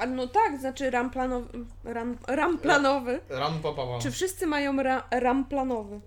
A no tak, znaczy ram planowy. Ram, ram planowy. Ram pa, pa, pa. Czy wszyscy mają ra, ram planowy?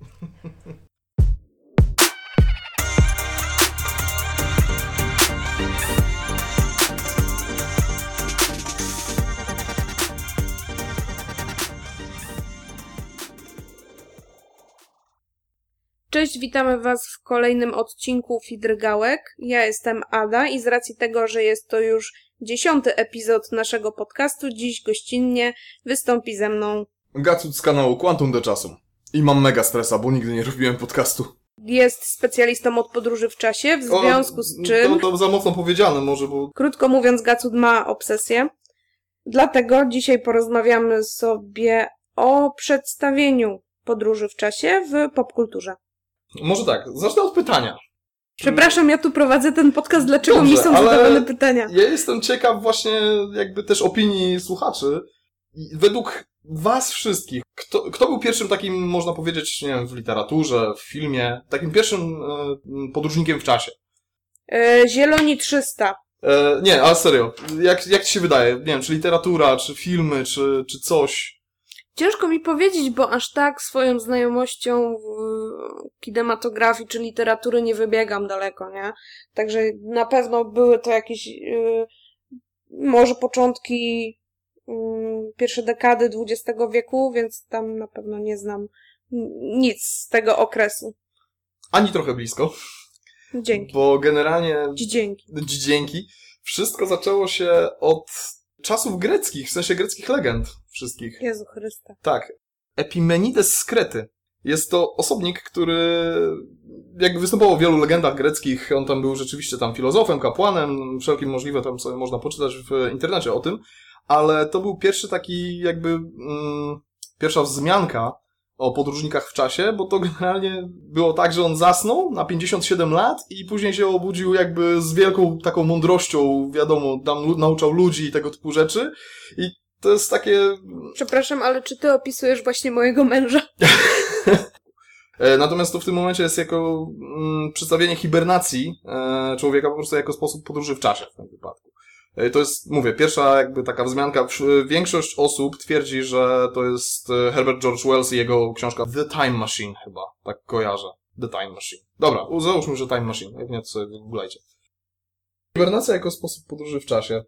Cześć, witamy Was w kolejnym odcinku Fidrgałek. Ja jestem Ada i z racji tego, że jest to już dziesiąty epizod naszego podcastu, dziś gościnnie wystąpi ze mną. Gacut z kanału Quantum do czasu. I mam mega stresa, bo nigdy nie robiłem podcastu. Jest specjalistą od podróży w czasie, w związku z czym, To, to za mocno powiedziane może, bo... krótko mówiąc, Gacut ma obsesję. Dlatego dzisiaj porozmawiamy sobie o przedstawieniu podróży w czasie w popkulturze. Może tak, zacznę od pytania. Przepraszam, ja tu prowadzę ten podcast, dlaczego Dobrze, mi są zadawane pytania? Ja jestem ciekaw właśnie jakby też opinii słuchaczy. Według was wszystkich, kto, kto był pierwszym takim, można powiedzieć, nie wiem, w literaturze, w filmie, takim pierwszym e, podróżnikiem w czasie? E, Zieloni 300. E, nie, ale serio, jak, jak ci się wydaje? Nie wiem, czy literatura, czy filmy, czy, czy coś? Ciężko mi powiedzieć, bo aż tak swoją znajomością w kinematografii czy literatury nie wybiegam daleko, nie? Także na pewno były to jakieś yy, może początki yy, pierwsze dekady XX wieku, więc tam na pewno nie znam nic z tego okresu. Ani trochę blisko, Dzięki. bo generalnie Dzięki. dzięki. Wszystko zaczęło się od czasów greckich, w sensie greckich legend wszystkich. Jezu Chryste. Tak. Epimenides z Krety. Jest to osobnik, który jakby występował w wielu legendach greckich. On tam był rzeczywiście tam filozofem, kapłanem, wszelkim możliwe tam sobie można poczytać w internecie o tym. Ale to był pierwszy taki jakby mm, pierwsza wzmianka o podróżnikach w czasie, bo to generalnie było tak, że on zasnął na 57 lat i później się obudził jakby z wielką taką mądrością, wiadomo, tam nauczał ludzi i tego typu rzeczy. I to jest takie Przepraszam, ale czy ty opisujesz właśnie mojego męża? E, Natomiast to w tym momencie jest jako mm, przedstawienie hibernacji e, człowieka po prostu jako sposób podróży w czasie w tym wypadku. E, To jest, mówię, pierwsza jakby taka wzmianka. W- Większość osób twierdzi, że to jest e, Herbert George Wells i jego książka The Time Machine chyba, tak kojarzę. The Time Machine. Dobra, załóżmy, że Time Machine, jak nie to sobie wygooglajcie. Hibernacja jako sposób podróży w czasie.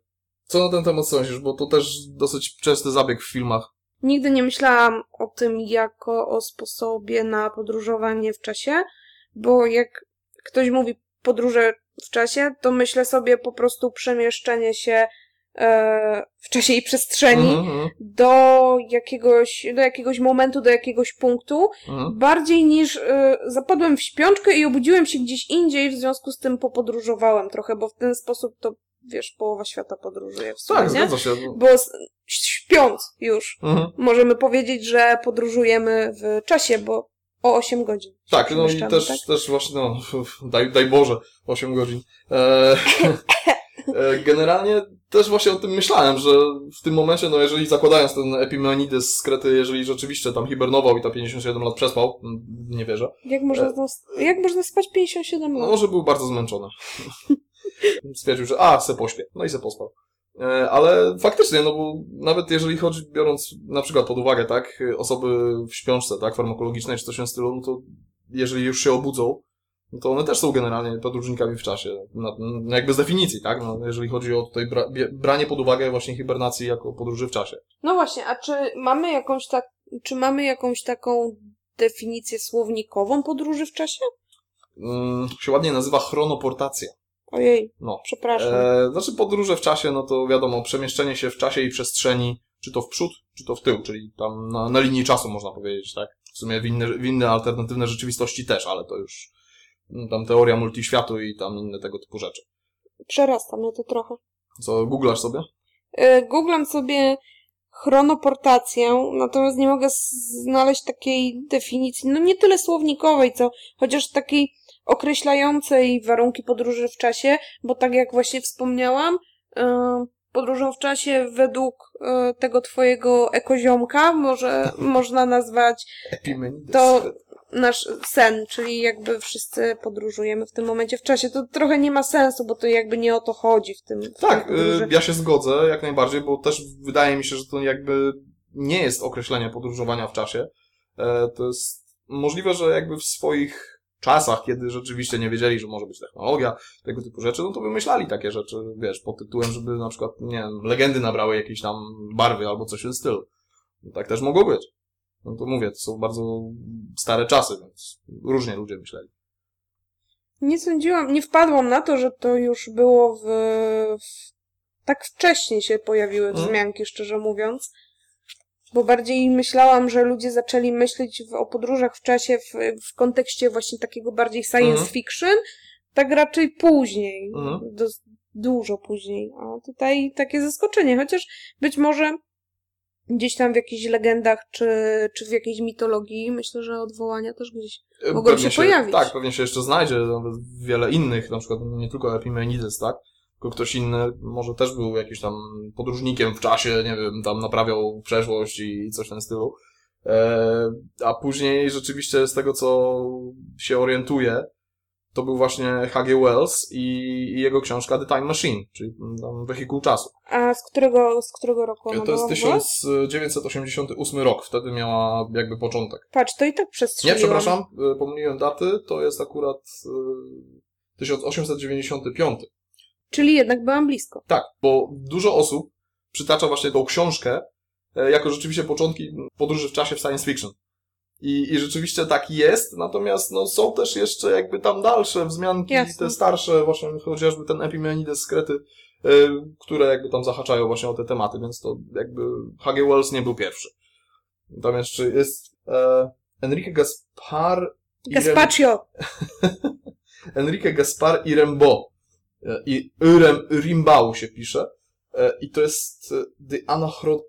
Co na ten temat sądzisz? Bo to też dosyć częsty zabieg w filmach. Nigdy nie myślałam o tym jako o sposobie na podróżowanie w czasie, bo jak ktoś mówi podróże w czasie, to myślę sobie po prostu przemieszczenie się e, w czasie i przestrzeni Mhm, mhm, do jakiegoś, do jakiegoś momentu, do jakiegoś punktu, mhm. bardziej niż e, zapadłem w śpiączkę i obudziłem się gdzieś indziej, w związku z tym popodróżowałem trochę, bo w ten sposób to, wiesz, połowa świata podróżuje w sumie, Tak, nie? zgadza się. Bo śpiąc już Mhm. możemy powiedzieć, że podróżujemy w czasie, bo o 8 godzin. Tak, no i też, tak? też właśnie, no, daj, daj Boże, 8 godzin. E, e, generalnie też właśnie o tym myślałem, że w tym momencie, no jeżeli zakładając ten Epimenides z Krety, jeżeli rzeczywiście tam hibernował i ta 57 lat przespał, nie wierzę, Jak można, znas- jak można spać 57 no lat? może był bardzo zmęczony. Stwierdził, że a, se pośpię. No i se pospał. E, Ale faktycznie, no bo nawet jeżeli chodzi, biorąc na przykład pod uwagę, tak, osoby w śpiączce, tak, farmakologicznej czy coś w tym stylu, no to jeżeli już się obudzą, no to one też są generalnie podróżnikami w czasie. No, no jakby z definicji, tak, no, jeżeli chodzi o tutaj bra- branie pod uwagę właśnie hibernacji jako podróży w czasie. No właśnie, a czy mamy jakąś tak, czy mamy jakąś taką definicję słownikową podróży w czasie? Mm, się ładnie nazywa chronoportacja. Ojej, No. przepraszam. E, znaczy podróże w czasie, no to wiadomo, przemieszczenie się w czasie i przestrzeni, czy to w przód, czy to w tył, czyli tam na, na linii czasu można powiedzieć, tak? W sumie w inne, w inne alternatywne rzeczywistości też, ale to już no, tam teoria multiświatu i tam inne tego typu rzeczy. Przerasta mnie to trochę. Co, googlasz sobie? E, Googlam sobie chronoportację, natomiast nie mogę znaleźć takiej definicji, no nie tyle słownikowej, co chociaż takiej określającej warunki podróży w czasie, bo tak jak właśnie wspomniałam, e, podróżą w czasie według e, tego twojego ekoziomka może można nazwać. To- nasz sen, czyli jakby wszyscy podróżujemy w tym momencie w czasie. To trochę nie ma sensu, bo to jakby nie o to chodzi w tym. W Tak, y, podróży. ja się zgodzę jak najbardziej, bo też wydaje mi się, że to jakby nie jest określenie podróżowania w czasie. E, To jest możliwe, że jakby w swoich czasach, kiedy rzeczywiście nie wiedzieli, że może być technologia, tego typu rzeczy, no to wymyślali takie rzeczy, wiesz, pod tytułem, żeby na przykład, nie wiem, legendy nabrały jakiejś tam barwy albo coś w tym stylu. No tak też mogło być. No to mówię, to są bardzo stare czasy, więc różnie ludzie myśleli. Nie sądziłam, nie wpadłam na to, że to już było w, w tak wcześnie się pojawiły Mhm. wzmianki, szczerze mówiąc. Bo bardziej myślałam, że ludzie zaczęli myśleć w, o podróżach w czasie w, w kontekście właśnie takiego bardziej science Mhm. fiction, tak raczej później, Mhm. do, dużo później. A tutaj takie zaskoczenie, chociaż być może gdzieś tam w jakichś legendach, czy, czy w jakiejś mitologii, myślę, że odwołania też gdzieś Mogą pewnie się pojawić. Tak, pewnie się jeszcze znajdzie nawet wiele innych, na przykład nie tylko Epimenides, tak? Tylko ktoś inny może też był jakimś tam podróżnikiem w czasie, nie wiem, tam naprawiał przeszłość i coś w tym stylu. E, a później rzeczywiście z tego, co się orientuje, to był właśnie H.G. Wells i, i jego książka The Time Machine, czyli tam wehikuł czasu. A z którego, z którego roku ona To jest była w ogóle? 1988 rok, wtedy miała jakby początek. Patrz, to i tak Nie, przestrzeliłam. przepraszam, y, pomyliłem daty, to jest akurat y, 1895. Czyli jednak byłam blisko. Tak, bo dużo osób przytacza właśnie tą książkę e, jako rzeczywiście początki podróży w czasie w science fiction. I, I rzeczywiście tak jest, natomiast no, są też jeszcze jakby tam dalsze wzmianki, Jasne. te starsze, właśnie chociażby ten Epimenides Skrety, y, które jakby tam zahaczają właśnie o te tematy, więc to jakby H.G. Wells nie był pierwszy. Tam jeszcze jest e, Enrique Gaspar Rem- Gazpacio! Enrique Gaspar i Rimbaud. E, I Rem, Rimbaud się pisze. E, I to jest e, The Anachro...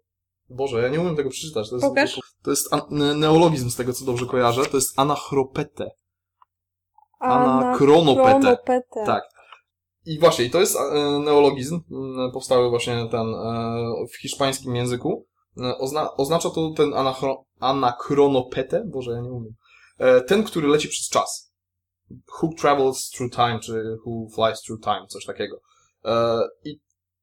Boże, ja nie umiem tego przeczytać. To jest, Pokaż. to jest neologizm z tego, co dobrze kojarzę. To jest anachropete. Anachronopete. Anachronopete. Tak. I właśnie, i to jest neologizm, powstały właśnie ten w hiszpańskim języku. Ozna, oznacza to ten anachro, anachronopete, boże, ja nie umiem. Ten, który leci przez czas. Who travels through time, czy who flies through time, coś takiego. E, I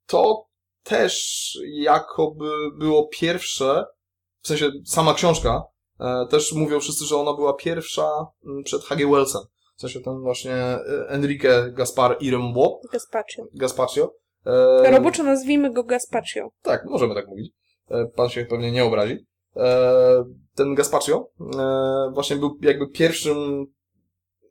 to też jakoby było pierwsze, w sensie sama książka, e, też mówią wszyscy, że ona była pierwsza m, przed H.G. Wellsem. W sensie ten właśnie e, Enrique Gaspar i Rimbaud, Gazpacio. Gaspaccio. E, Roboczo nazwijmy go Gazpacio. tak, możemy tak mówić. Pan się pewnie nie obrazi. Ten Gaspaccio właśnie był jakby pierwszym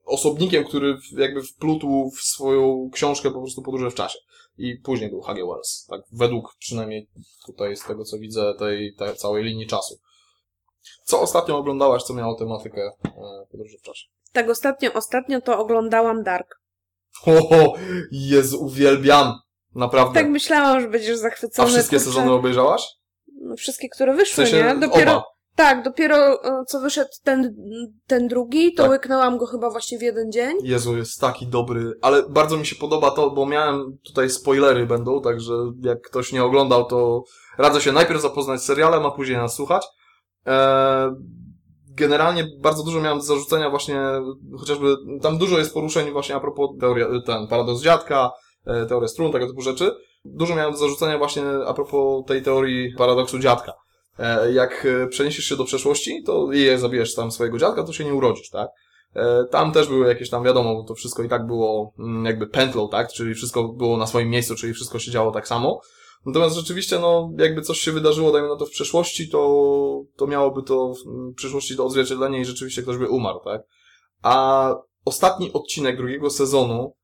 osobnikiem, który w- jakby wplótł w swoją książkę po prostu podróże w czasie. I później był H.G. Wells. Tak, według przynajmniej tutaj z tego, co widzę, tej, tej całej linii czasu. Co ostatnio oglądałaś, co miało tematykę e, podróży w czasie? Tak, ostatnio, ostatnio to oglądałam Dark. O, Jezu, uwielbiam! Naprawdę. Tak myślałam, że będziesz A zachwycony. wszystkie kurczę. sezony obejrzałaś? No, Wszystkie, które W wyszły, sensie nie? Dopiero, oba. Tak, dopiero e, co wyszedł ten, ten drugi, to Tak. łyknęłam go chyba właśnie w jeden dzień. Jezu, jest taki dobry, ale bardzo mi się podoba to, bo miałem tutaj spoilery będą, także jak ktoś nie oglądał, to radzę się najpierw zapoznać z serialem, a później nas słuchać. Eee, generalnie bardzo dużo miałem do zarzucenia właśnie, chociażby tam dużo jest poruszeń właśnie a propos teorii, ten paradoks dziadka, e, teoria strun, tego typu rzeczy. Dużo miałem do zarzucenia właśnie a propos tej teorii paradoksu dziadka. E, jak e, przeniesiesz się do przeszłości, to i zabijesz tam swojego dziadka, to się nie urodzisz, tak? E, Tam też były jakieś tam, wiadomo, to wszystko i tak było mm, jakby pętlą, tak? Czyli wszystko było na swoim miejscu, czyli wszystko się działo tak samo. Natomiast rzeczywiście, no, jakby coś się wydarzyło, dajmy na to w przeszłości, to, to miałoby to w przyszłości do odzwierciedlenia i rzeczywiście ktoś by umarł, tak? A ostatni odcinek drugiego sezonu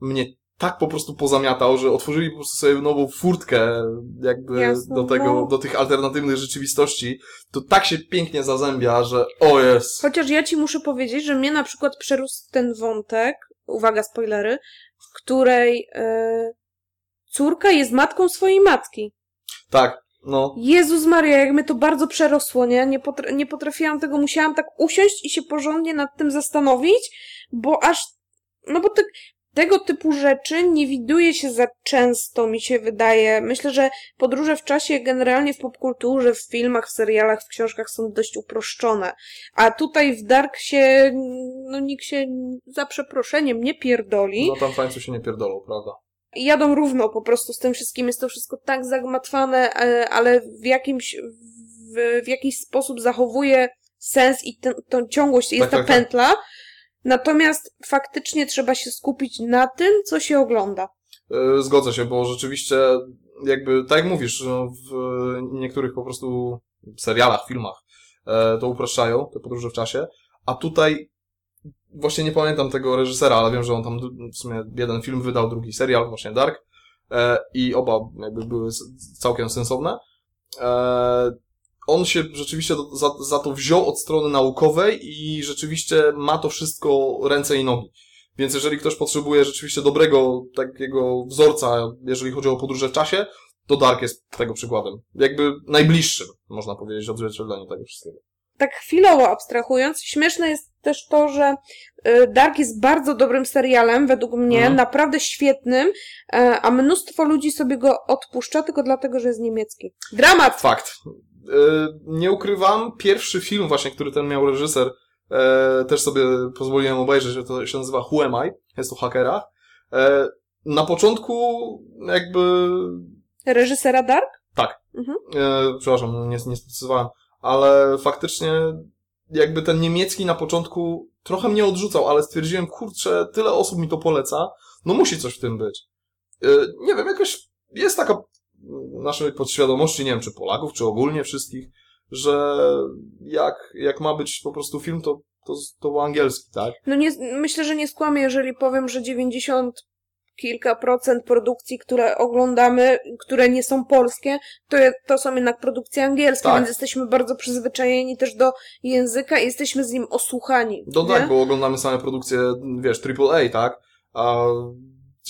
mnie tak po prostu pozamiatał, że otworzyli po prostu sobie nową furtkę jakby Jasne, do tego, no. do tych alternatywnych rzeczywistości. To tak się pięknie zazębia, że o jest. Chociaż ja ci muszę powiedzieć, że mnie na przykład przerósł ten wątek, uwaga, spoilery, w której e, córka jest matką swojej matki. Tak, no. Jezus Maria, jak mnie to bardzo przerosło, nie? Nie, potr- nie potrafiłam tego, musiałam tak usiąść i się porządnie nad tym zastanowić, bo aż, no bo tak, tego typu rzeczy nie widuje się za często, mi się wydaje. Myślę, że podróże w czasie generalnie w popkulturze, w filmach, w serialach, w książkach są dość uproszczone. A tutaj w Dark się, no nikt się za przeproszeniem nie pierdoli. No tam fańcu się nie pierdolą, prawda? Jadą równo po prostu z tym wszystkim. Jest to wszystko tak zagmatwane, e, ale w jakimś, w, w jakiś sposób zachowuje sens i tą ciągłość, jest Tak, ta tak, tak. Natomiast faktycznie trzeba się skupić na tym, co się ogląda. E, Zgodzę się, bo rzeczywiście jakby, tak jak mówisz, no, w niektórych po prostu serialach, filmach e, to upraszczają, te podróże w czasie, a tutaj właśnie nie pamiętam tego reżysera, ale wiem, że on tam w sumie jeden film wydał, drugi serial, właśnie Dark e, i oba jakby były całkiem sensowne. On się rzeczywiście za, za to wziął od strony naukowej i rzeczywiście ma to wszystko ręce i nogi. Więc jeżeli ktoś potrzebuje rzeczywiście dobrego takiego wzorca, jeżeli chodzi o podróże w czasie, to Dark jest tego przykładem. Jakby najbliższym, można powiedzieć, odzwierciedleniu tego wszystkiego. tak chwilowo abstrahując, śmieszne jest też to, że y, Dark jest bardzo dobrym serialem, według mnie, Mhm. naprawdę świetnym, e, a mnóstwo ludzi sobie go odpuszcza tylko dlatego, że jest niemiecki. Dramat! Fakt. E, Nie ukrywam, pierwszy film właśnie, który ten miał reżyser, e, też sobie pozwoliłem obejrzeć, że to się nazywa Who Am I? Jest to o hakerach. E, Na początku jakby Reżysera Dark? E, przepraszam, nie, nie sprecyzowałem, ale faktycznie jakby ten niemiecki na początku trochę mnie odrzucał, ale stwierdziłem, kurczę, tyle osób mi to poleca, no musi coś w tym być. Nie wiem, jakoś jest taka naszej podświadomości, nie wiem, czy Polaków, czy ogólnie wszystkich, że jak, jak ma być po prostu film, to, to, to był angielski, tak? No nie, myślę, że nie skłamię, jeżeli powiem, że 90 kilka procent produkcji, które oglądamy, które nie są polskie, to, to są jednak produkcje angielskie, Tak. więc jesteśmy bardzo przyzwyczajeni też do języka i jesteśmy z nim osłuchani. No tak, bo oglądamy same produkcje, wiesz, AAA, tak? A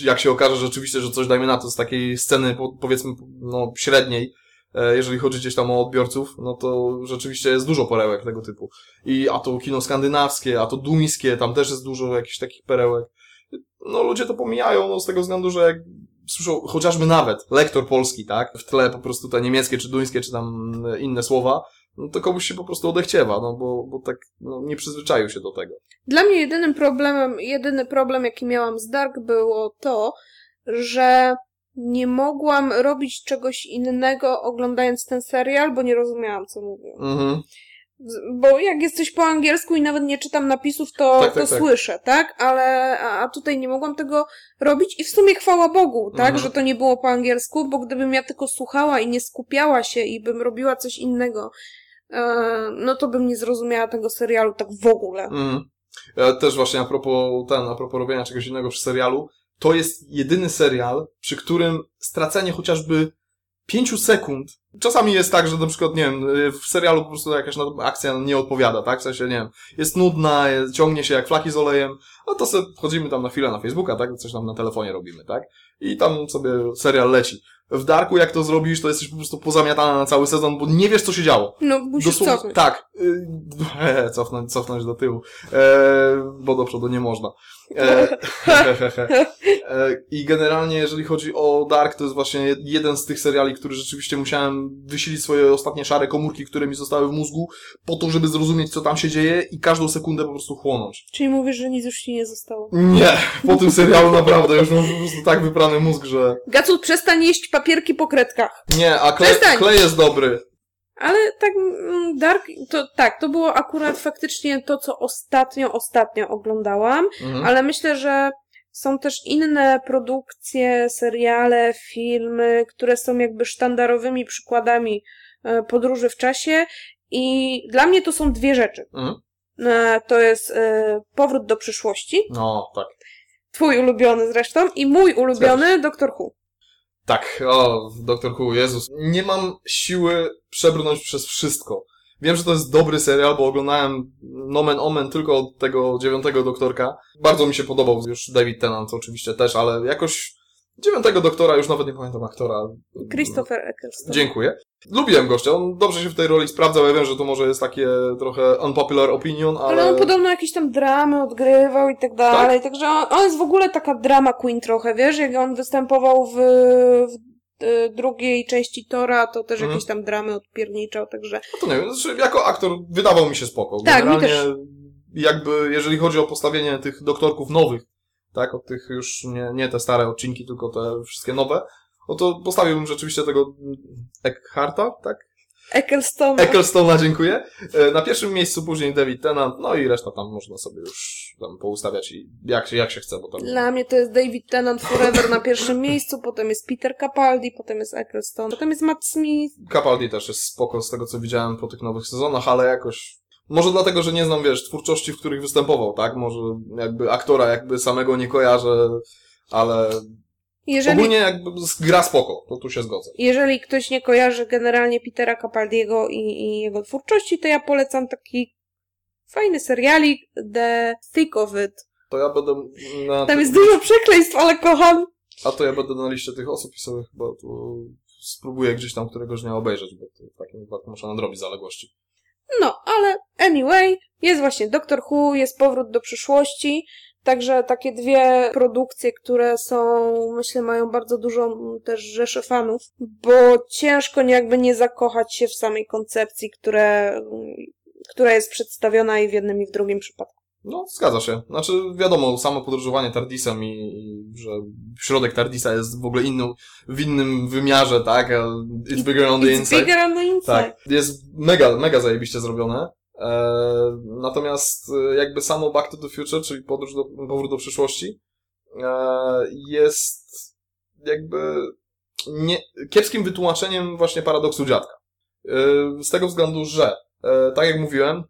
jak się okaże rzeczywiście, że coś dajmy na to z takiej sceny, po- powiedzmy, no, średniej, e, jeżeli chodzi gdzieś tam o odbiorców, no to rzeczywiście jest dużo perełek tego typu. I a to kino skandynawskie, a to duńskie, tam też jest dużo jakichś takich perełek. No ludzie to pomijają, no z tego względu, że jak słyszą chociażby nawet lektor polski, tak? W tle po prostu te niemieckie, czy duńskie, czy tam inne słowa, no to komuś się po prostu odechciewa, no bo, bo tak no, nie przyzwyczaił się do tego. Dla mnie jedynym problemem, jedyny problem, jaki miałam z Dark było to, że nie mogłam robić czegoś innego oglądając ten serial, bo nie rozumiałam, co mówią. Mhm. Bo jak jesteś po angielsku i nawet nie czytam napisów, to, Tak, tak, to tak. słyszę, tak? Ale a, a tutaj nie mogłam tego robić i w sumie chwała Bogu, tak? Mhm. Że to nie było po angielsku, bo gdybym ja tylko słuchała i nie skupiała się i bym robiła coś innego, no to bym nie zrozumiała tego serialu tak w ogóle. Ja też właśnie a propos ten, a propos robienia czegoś innego przy serialu, to jest jedyny serial, przy którym stracenie chociażby pięciu sekund, czasami jest tak, że na przykład, nie wiem, w serialu po prostu jakaś akcja nie odpowiada, tak? W sensie, nie wiem, jest nudna, ciągnie się jak flaki z olejem, no to sobie wchodzimy tam na chwilę na Facebooka, tak? Coś tam na telefonie robimy, tak? I tam sobie serial leci. W Darku, jak to zrobisz, to jesteś po prostu pozamiatana na cały sezon, bo nie wiesz, co się działo. No, musisz Dosłownie- cofnąć. Tak. y, e, cofnąć, cofnąć do tyłu. E, bo do przodu nie można. E, e, I generalnie, jeżeli chodzi o Dark, to jest właśnie jeden z tych seriali, który rzeczywiście musiałem wysilić swoje ostatnie szare komórki, które mi zostały w mózgu, po to, żeby zrozumieć, co tam się dzieje i każdą sekundę po prostu chłonąć. Czyli mówisz, że nic już ci nie zostało. Nie, po tym serialu naprawdę już mam po prostu tak wyprany mózg, że Gacut, przestań jeść papierki po kredkach. nie, a klej, klej jest dobry. Ale tak, mm, Dark, to tak, to było akurat faktycznie to, co ostatnio, ostatnio oglądałam, Mhm. ale myślę, że są też inne produkcje, seriale, filmy, które są jakby sztandarowymi przykładami e, podróży w czasie i dla mnie to są dwie rzeczy. Mhm. E, To jest e, Powrót do przyszłości, No, tak. twój ulubiony zresztą, i mój ulubiony Doktor Who. Tak, o, Doktor Who, Jezus. Nie mam siły przebrnąć przez wszystko. Wiem, że to jest dobry serial, bo oglądałem nomen omen tylko od tego dziewiątego doktorka. Bardzo mi się podobał już David Tennant oczywiście też, ale jakoś Dziewiątego doktora, już nawet nie pamiętam aktora. Christopher Eccleston. Dziękuję. Lubiłem gościa, on dobrze się w tej roli sprawdzał, ja wiem, że to może jest takie trochę unpopular opinion, ale... Ale on podobno jakieś tam dramy odgrywał i tak dalej, także on, on jest w ogóle taka drama queen trochę, wiesz, jak on występował w, w e, drugiej części Tora, to też Mhm. jakieś tam dramy odpierniczał, także No to nie wiem, znaczy jako aktor wydawał mi się spoko. Tak, mi Generalnie też. jakby, jeżeli chodzi o postawienie tych doktorków nowych, tak, od tych już nie, nie te stare odcinki, tylko te wszystkie nowe, no to postawiłbym rzeczywiście tego Eckharta, tak? Eccleston... Ecclestona, dziękuję. E, Na pierwszym miejscu później David Tennant, no i reszta tam można sobie już tam poustawiać i jak się, jak się chce, bo tam... Dla mnie to jest David Tennant Forever na pierwszym miejscu, potem jest Peter Capaldi, potem jest Eccleston, potem jest Matt Smith. Capaldi też jest spoko z tego, co widziałem po tych nowych sezonach, ale jakoś... Może dlatego, że nie znam, wiesz, twórczości, w których występował, tak? Może jakby aktora jakby samego nie kojarzę, ale Jeżeli, ogólnie jakby gra spoko, to tu się zgodzę. jeżeli ktoś nie kojarzy generalnie Petera Capaldiego i, i jego twórczości, to ja polecam taki fajny serialik The Thick of It. To ja będę na... Tam jest dużo przekleństw, ale kocham. A to ja będę na liście tych osób i sobie chyba tu spróbuję gdzieś tam któregoś dnia obejrzeć, bo to w takim wypadku muszę nadrobić zaległości. No, ale anyway, jest właśnie Doctor Who, jest Powrót do przyszłości, także takie dwie produkcje, które są, myślę, mają bardzo dużą też rzeszę fanów, bo ciężko jakby nie zakochać się w samej koncepcji, które, która jest przedstawiona i w jednym i w drugim przypadku. No, zgadza się. Znaczy, wiadomo, samo podróżowanie TARDISem i, i że środek TARDISa jest w ogóle inną, w innym wymiarze, tak? It's bigger on the It's inside. bigger on the inside. Tak, jest mega, mega zajebiście zrobione. E, natomiast e, jakby samo Back to the Future, czyli podróż do, powrót do przyszłości, e, jest jakby nie, kiepskim wytłumaczeniem właśnie paradoksu dziadka. E, z tego względu, że tak jak mówiłem, e,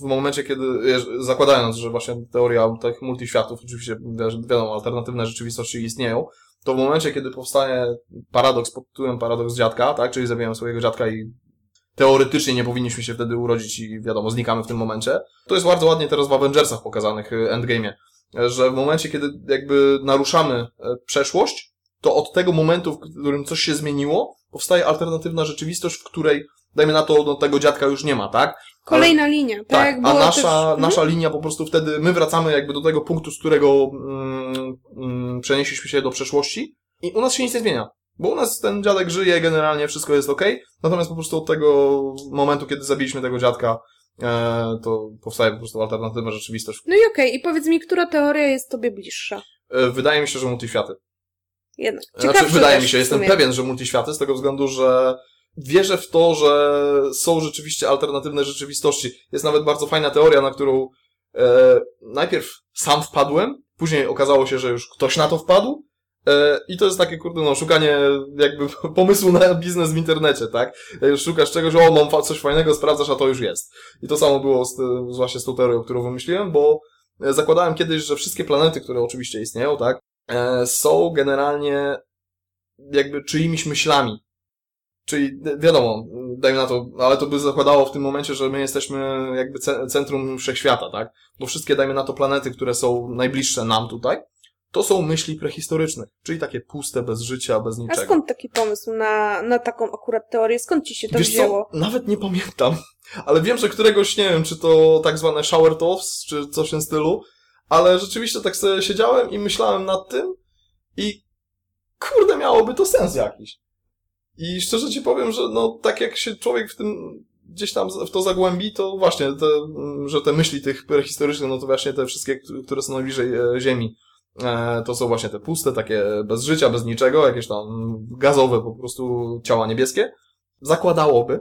w momencie, kiedy, jeż- zakładając, że właśnie teoria tych multiświatów, oczywiście wi- wiadomo, alternatywne rzeczywistości istnieją, to w momencie, kiedy powstaje paradoks pod tytułem paradoks dziadka, tak, czyli zabijamy swojego dziadka i teoretycznie nie powinniśmy się wtedy urodzić i wiadomo, znikamy w tym momencie. To jest bardzo ładnie teraz w Avengersach pokazanych, Endgame'ie, że w momencie, kiedy jakby naruszamy e, przeszłość, to od tego momentu, w którym coś się zmieniło, powstaje alternatywna rzeczywistość, w której, dajmy na to, no, tego dziadka już nie ma, tak? Kolejna linia. Tak, Tak, a nasza, też... Mhm. nasza linia po prostu wtedy, my wracamy jakby do tego punktu, z którego mm, mm, przenieśliśmy się do przeszłości i u nas się nic nie zmienia. Bo u nas ten dziadek żyje, generalnie wszystko jest ok, natomiast po prostu od tego momentu, kiedy zabiliśmy tego dziadka, e, to powstaje po prostu alternatywna rzeczywistość. No i okej, i powiedz mi, która teoria jest tobie bliższa? E, wydaje mi się, że multiświaty. Jednak. Znaczy, wydaje mi się, jestem pewien, że multiświaty, z tego względu, że wierzę w to, że są rzeczywiście alternatywne rzeczywistości. Jest nawet bardzo fajna teoria, na którą e, najpierw sam wpadłem, później okazało się, że już ktoś na to wpadł. E, I to jest takie, kurde, no, szukanie jakby pomysłu na biznes w internecie, tak? Szukasz czegoś, o, mam coś fajnego, sprawdzasz, a to już jest. I to samo było z, z właśnie z tą teorią, którą wymyśliłem, bo e, zakładałem kiedyś, że wszystkie planety, które oczywiście istnieją, tak? e, są generalnie jakby czyimiś myślami. Czyli wi- wiadomo, dajmy na to, ale to by zakładało w tym momencie, że my jesteśmy jakby ce- centrum wszechświata, tak? Bo wszystkie, dajmy na to, planety, które są najbliższe nam tutaj, to są myśli prehistoryczne, czyli takie puste, bez życia, bez A niczego. skąd taki pomysł na, na taką akurat teorię? Skąd ci się to Wiesz wzięło? co, nawet nie pamiętam, ale wiem, że któregoś, nie wiem, czy to tak zwane shower thoughts, czy coś w tym stylu, ale rzeczywiście tak sobie siedziałem i myślałem nad tym i kurde, miałoby to sens jakiś. I szczerze ci powiem, że no tak jak się człowiek w tym gdzieś tam w to zagłębi, to właśnie te, mm, że te myśli tych prehistorycznych, no to właśnie te wszystkie, które są najbliżej e, Ziemi, e, to są właśnie te puste, takie bez życia, bez niczego, jakieś tam gazowe po prostu ciała niebieskie. Zakładałoby,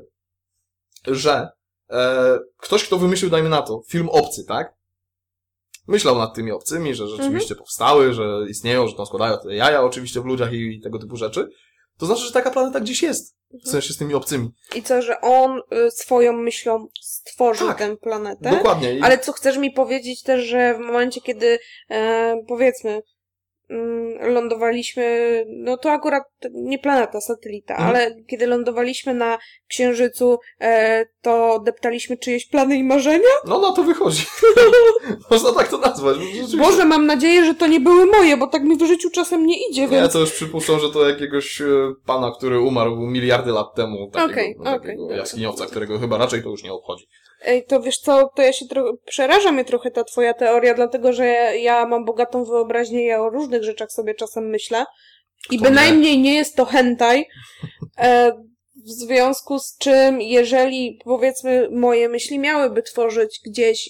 że e, ktoś, kto wymyślił, dajmy na to, film Obcy, tak? Myślał nad tymi obcymi, że rzeczywiście powstały, że istnieją, że tam składają te jaja oczywiście w ludziach i, i tego typu rzeczy. To znaczy, że taka planeta gdzieś jest. W sensie z tymi obcymi. I co, że on y, swoją myślą stworzył Tak. tę planetę? Dokładnie. I Ale co chcesz mi powiedzieć też, że w momencie, kiedy e, powiedzmy lądowaliśmy, no to akurat nie planeta, satelita, Mhm. ale kiedy lądowaliśmy na Księżycu, e, to deptaliśmy czyjeś plany i marzenia? No na to wychodzi. Można tak to nazwać. Rzeczywiście. Boże, mam nadzieję, że to nie były moje, bo tak mi w życiu czasem nie idzie, Nie, więc... to już przypuszczam, że to jakiegoś e, pana, który umarł miliardy lat temu. Takiego, Okej, takiego okej. jaskiniowca, którego chyba raczej to już nie obchodzi. Ej, to wiesz co, to ja się trochę, przeraża mnie trochę ta twoja teoria, dlatego że ja, ja mam bogatą wyobraźnię, ja o różnych rzeczach sobie czasem myślę i Kto bynajmniej nie jest to hentai, e, w związku z czym, jeżeli powiedzmy moje myśli miałyby tworzyć gdzieś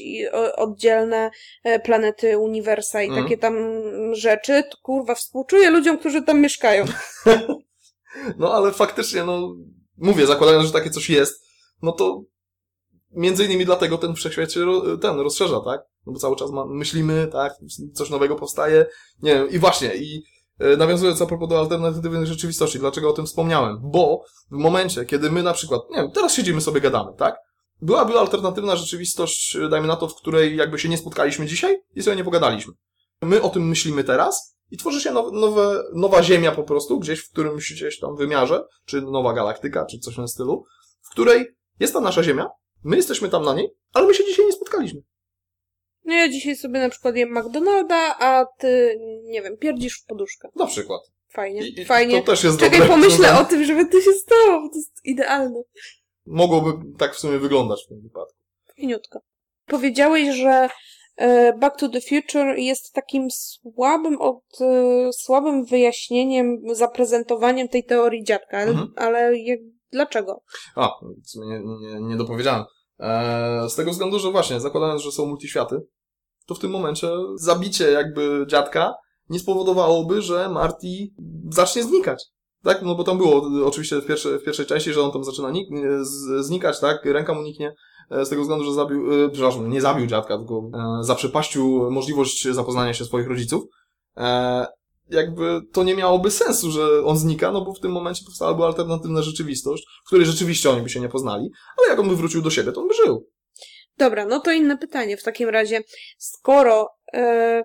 oddzielne e, planety, uniwersa i Mhm. takie tam rzeczy, to kurwa współczuję ludziom, którzy tam mieszkają. No ale faktycznie, no mówię, zakładając, że takie coś jest, no to między innymi dlatego ten wszechświat się ten rozszerza, tak? No bo cały czas ma, myślimy, tak? Coś nowego powstaje. Nie wiem, i właśnie, i e, nawiązując a propos do alternatywnych rzeczywistości, dlaczego o tym wspomniałem? Bo w momencie, kiedy my na przykład, nie wiem, teraz siedzimy sobie, gadamy, tak? Byłaby alternatywna rzeczywistość, e, dajmy na to, w której jakby się nie spotkaliśmy dzisiaj i sobie nie pogadaliśmy. My o tym myślimy teraz i tworzy się now, nowe, nowa ziemia po prostu, gdzieś w którymś gdzieś tam wymiarze, czy nowa galaktyka, czy coś w tym stylu, w której jest ta nasza ziemia, my jesteśmy tam na niej, ale my się dzisiaj nie spotkaliśmy. No ja dzisiaj sobie na przykład jem McDonalda, a ty, nie wiem, pierdzisz w poduszkę. Na przykład. Fajnie, I, fajnie. To też jest Czekaj, dobre. pomyślę o tym, żeby to się stało, bo to jest idealne. Mogłoby tak w sumie wyglądać w tym wypadku. Finiutko. Powiedziałeś, że e, Back to the Future jest takim słabym, od, e, słabym wyjaśnieniem, zaprezentowaniem tej teorii dziadka, ale, Mhm. ale jak, dlaczego? A, nie, nie, nie dopowiedziałem. Eee, z tego względu, że właśnie, zakładając, że są multiświaty, to w tym momencie zabicie jakby dziadka nie spowodowałoby, że Marty zacznie znikać. Tak? No bo tam było oczywiście w pierwszej, w pierwszej części, że on tam zaczyna nik- znikać, tak? Ręka mu niknie. e, Z tego względu, że zabił, e, przepraszam, nie zabił dziadka, tylko e, zaprzepaścił możliwość zapoznania się swoich rodziców. E, jakby to nie miałoby sensu, że on znika, no bo w tym momencie powstałaby alternatywna rzeczywistość, w której rzeczywiście oni by się nie poznali, ale jak on by wrócił do siebie, to on by żył. Dobra, no to inne pytanie w takim razie. Skoro e,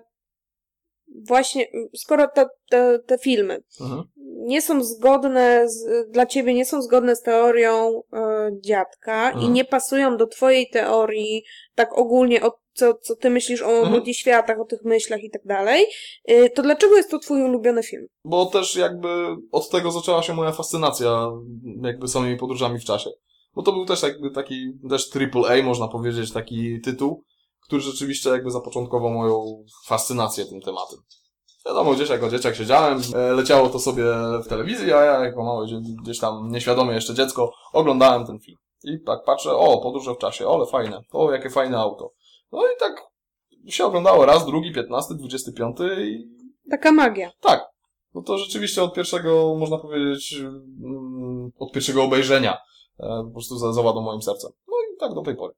właśnie, skoro te, te, te filmy Mhm. nie są zgodne z, dla ciebie nie są zgodne z teorią e, dziadka i Mhm. nie pasują do twojej teorii tak ogólnie o co, co ty myślisz o Mhm. multiświatach, o tych myślach i tak dalej, y, to dlaczego jest to twój ulubiony film? Bo też jakby od tego zaczęła się moja fascynacja jakby samymi podróżami w czasie. Bo to był też jakby taki, też triple A można powiedzieć, taki tytuł, który rzeczywiście jakby zapoczątkował moją fascynację tym tematem. Wiadomo, gdzieś jako dzieciak siedziałem, e, leciało to sobie w telewizji, a ja jako małe dzie- gdzieś tam nieświadome jeszcze dziecko oglądałem ten film. I tak patrzę, o, podróże w czasie, ole fajne, o, jakie fajne auto. No i tak się oglądało raz, drugi, piętnasty, dwudziesty piąty i Taka magia. tak. No to rzeczywiście od pierwszego, można powiedzieć, mm, od pierwszego obejrzenia e, po prostu za- zawadł moim sercem. No i tak do tej pory.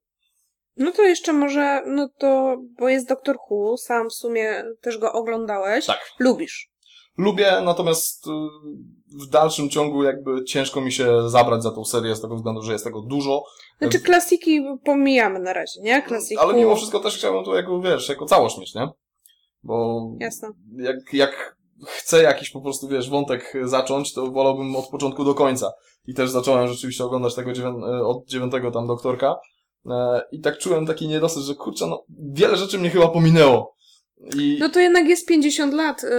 No to jeszcze może, no to, bo jest Doktor Who, sam w sumie też go oglądałeś. Tak. Lubisz. Lubię, natomiast y, w dalszym ciągu jakby ciężko mi się zabrać za tą serię z tego względu, że jest tego dużo. Znaczy klasiki pomijamy na razie, nie? Klasiki. Ale mimo wszystko też chciałbym to jako, wiesz, jako całość mieć, nie? Bo Jasne. jak, jak chcę jakiś po prostu, wiesz, wątek zacząć, to wolałbym od początku do końca. I też zacząłem rzeczywiście oglądać tego dziewię- e, od dziewiątego tam doktorka. E, I tak czułem taki niedosyt, że kurczę, no, wiele rzeczy mnie chyba pominęło. I No to jednak jest 50 lat y,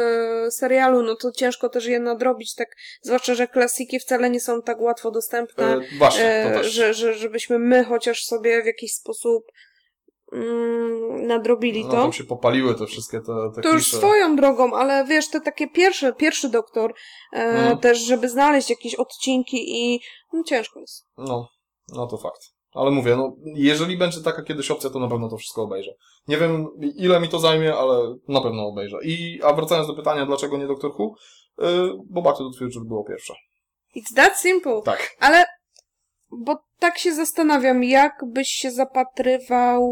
serialu, no to ciężko też je nadrobić, tak, zwłaszcza, że klasiki wcale nie są tak łatwo dostępne, e, właśnie, też. że, że, żebyśmy my chociaż sobie w jakiś sposób mm, nadrobili no, to. tam się popaliły te wszystkie te, te To już klisze. swoją drogą, ale wiesz, te takie pierwsze, pierwszy doktor, Mhm. też, żeby znaleźć jakieś odcinki i no, ciężko jest. No, no to fakt. Ale mówię, no, jeżeli będzie taka kiedyś opcja, to na pewno to wszystko obejrzę. Nie wiem, ile mi to zajmie, ale na pewno obejrzę. I, a wracając do pytania, dlaczego nie Doctor Who? Yy, bo Back to the Future było pierwsze. It's that simple. Tak. Ale, bo tak się zastanawiam, jak byś się zapatrywał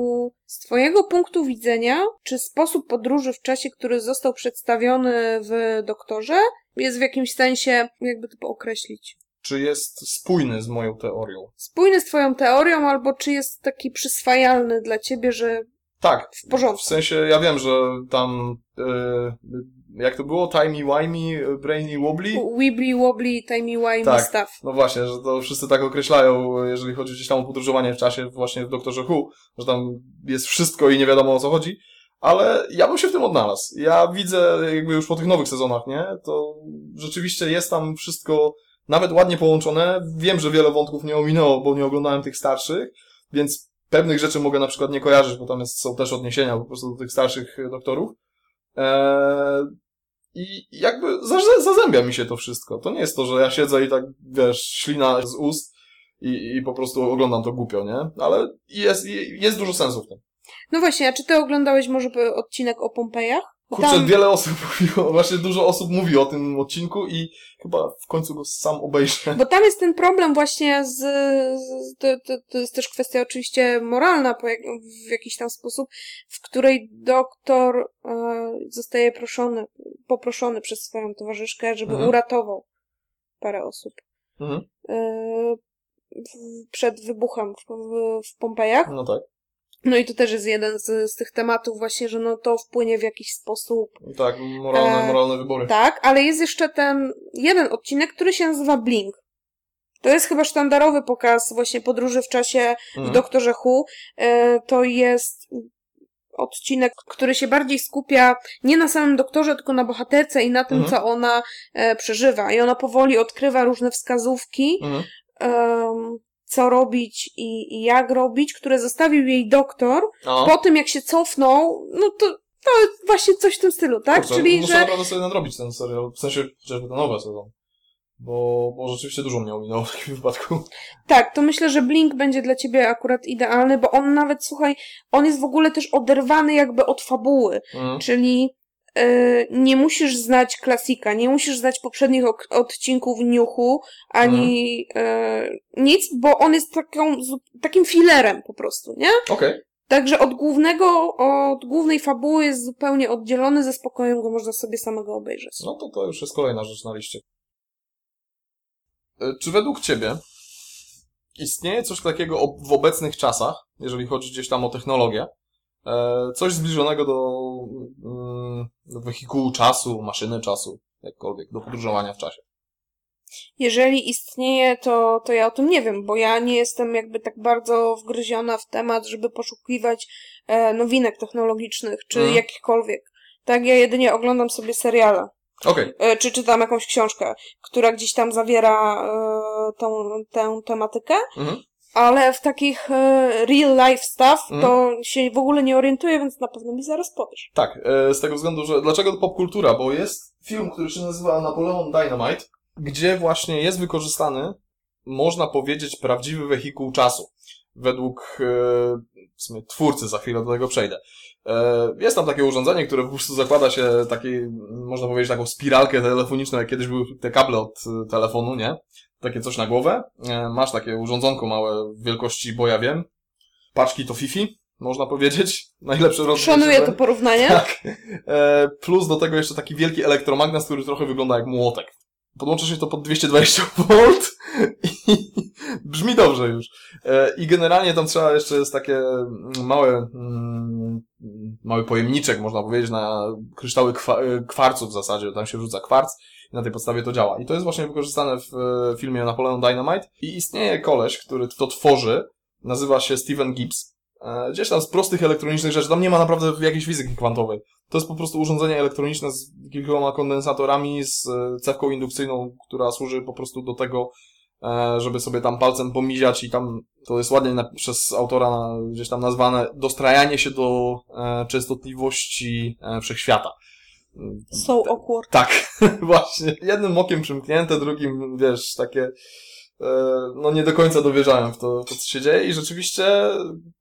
z twojego punktu widzenia, czy sposób podróży w czasie, który został przedstawiony w doktorze, jest w jakimś sensie, jakby to określić, Czy jest spójny z moją teorią? spójny z twoją teorią, albo czy jest taki przyswajalny dla ciebie, że Tak. w porządku. W sensie, ja wiem, że tam yy, jak to było? Timey, wimey, brainy, wobbly? Wibbly, wobbly, timey, wimey Tak. stuff. No właśnie, że to wszyscy tak określają, jeżeli chodzi gdzieś tam o podróżowanie w czasie właśnie w Doktorze Who, że tam jest wszystko i nie wiadomo o co chodzi, ale ja bym się w tym odnalazł. Ja widzę jakby już po tych nowych sezonach, nie? To rzeczywiście jest tam wszystko nawet ładnie połączone. Wiem, że wiele wątków nie ominęło, bo nie oglądałem tych starszych, więc pewnych rzeczy mogę na przykład nie kojarzyć, bo tam jest, są też odniesienia po prostu do tych starszych doktorów. Eee, I jakby za- zazębia mi się to wszystko. To nie jest to, że ja siedzę i tak, wiesz, ślina z ust i, i po prostu oglądam to głupio, nie? Ale jest, jest dużo sensu w tym. No właśnie, a czy ty oglądałeś może odcinek o Pompejach? Kurczę, tam- wiele osób mówiło, właśnie dużo osób mówi o tym odcinku i chyba w końcu go sam obejrzę. Bo tam jest ten problem właśnie z, z to, to, to jest też kwestia oczywiście moralna po jak, w jakiś tam sposób, w której doktor e, zostaje proszony, poproszony przez swoją towarzyszkę, żeby Mhm. uratował parę osób Mhm. e, przed wybuchem w, w, w Pompejach. No tak. No i to też jest jeden z, z tych tematów właśnie, że no to wpłynie w jakiś sposób Tak, moralne, E, moralne wybory. Tak, ale jest jeszcze ten jeden odcinek, który się nazywa Blink. To jest chyba sztandarowy pokaz właśnie podróży w czasie w Mhm. Doktorze Who. E, To jest odcinek, który się bardziej skupia nie na samym doktorze, tylko na bohaterce i na tym, Mhm. co ona e, przeżywa. I ona powoli odkrywa różne wskazówki, Mhm. Co robić i, i jak robić, które zostawił jej doktor. A, Po tym, jak się cofnął, no to, to właśnie coś w tym stylu, tak? kurczę, Czyli, muszę że naprawdę sobie nadrobić ten serial, w sensie chociażby ten nowy sezon. Bo, bo rzeczywiście dużo mnie ominęło w takim wypadku. Tak, to myślę, że Blink będzie dla ciebie akurat idealny, bo on nawet, słuchaj, on jest w ogóle też oderwany jakby od fabuły, Mhm. czyli nie musisz znać klasika, nie musisz znać poprzednich odcinków Niuchu, ani e, nic, bo on jest taką, takim filerem po prostu, nie? Okej. Także od głównego, od głównej fabuły jest zupełnie oddzielony, ze spokojem go można sobie samego obejrzeć. No to to już jest kolejna rzecz na liście. E, Czy według Ciebie istnieje coś takiego w obecnych czasach, jeżeli chodzi gdzieś tam o technologię, e, coś zbliżonego do, mm, do wehikułu czasu, maszyny czasu, jakkolwiek, do podróżowania w czasie? Jeżeli istnieje, to, to ja o tym nie wiem, bo ja nie jestem jakby tak bardzo wgryziona w temat, żeby poszukiwać e, nowinek technologicznych, czy Mhm. jakichkolwiek. Tak, ja jedynie oglądam sobie seriale, Okej, e, czy czytam jakąś książkę, która gdzieś tam zawiera e, tą, tę tematykę, mhm. Ale w takich e, real life stuff Mhm. to się w ogóle nie orientuję, więc na pewno mi zaraz powiesz. tak, e, z tego względu, że dlaczego to popkultura? Bo jest film, który się nazywa Napoleon Dynamite, gdzie właśnie jest wykorzystany, można powiedzieć, prawdziwy wehikuł czasu. Według e, w sumie twórcy, za chwilę do tego przejdę. Jest tam takie urządzenie, które po prostu zakłada się takiej, można powiedzieć, taką spiralkę telefoniczną, jak kiedyś były te kable od telefonu, nie? Takie coś na głowę. E, Masz takie urządzonko małe wielkości, bo ja wiem. Paczki to Fifi, można powiedzieć. Najlepsze rozwiązanie. Szanuję to porównanie. Tak. E, plus do tego jeszcze taki wielki elektromagnes, który trochę wygląda jak młotek. Podłącza się to pod 220 V i brzmi dobrze już. E, I generalnie tam trzeba jeszcze jest takie mm, małe, mm, mały pojemniczek, można powiedzieć, na kryształy kwa, kwarcu w zasadzie. Tam się wrzuca kwarc na tej podstawie to działa. I to jest właśnie wykorzystane w e, filmie Napoleon Dynamite. I istnieje koleś, który to tworzy. Nazywa się Steven Gibbs. E, Gdzieś tam z prostych elektronicznych rzeczy. Tam nie ma naprawdę jakiejś fizyki kwantowej. To jest po prostu urządzenie elektroniczne z kilkoma kondensatorami, z e, cewką indukcyjną, która służy po prostu do tego, żeby sobie tam palcem pomiziać i tam, to jest ładnie przez autora gdzieś tam nazwane, dostrajanie się do częstotliwości e, wszechświata. So awkward. Tak, właśnie. Jednym okiem przymknięte, drugim, wiesz, takie, e, no nie do końca dowierzałem w to, to, co się dzieje i rzeczywiście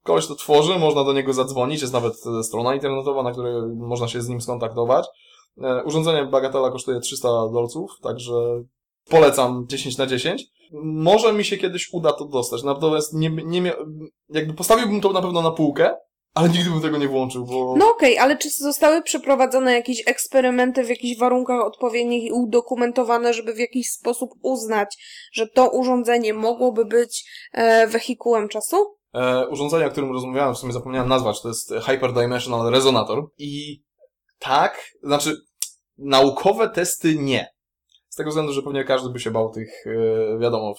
koleś to tworzy, można do niego zadzwonić, jest nawet e, strona internetowa, na której można się z nim skontaktować. E, Urządzenie Bagatela kosztuje 300 dolców, także polecam 10 na 10. Może mi się kiedyś uda to dostać, natomiast nie, nie jakby postawiłbym to na pewno na półkę, ale nigdy bym tego nie włączył, bo... No okej, ale czy zostały przeprowadzone jakieś eksperymenty w jakichś warunkach odpowiednich i udokumentowane, żeby w jakiś sposób uznać, że to urządzenie mogłoby być e, wehikułem czasu? E, urządzenie, o którym rozmawiałem, w sumie zapomniałem nazwać, to jest Hyperdimensional Resonator i tak, znaczy naukowe testy nie. Z tego względu, że pewnie każdy by się bał tych, e, wiadomo,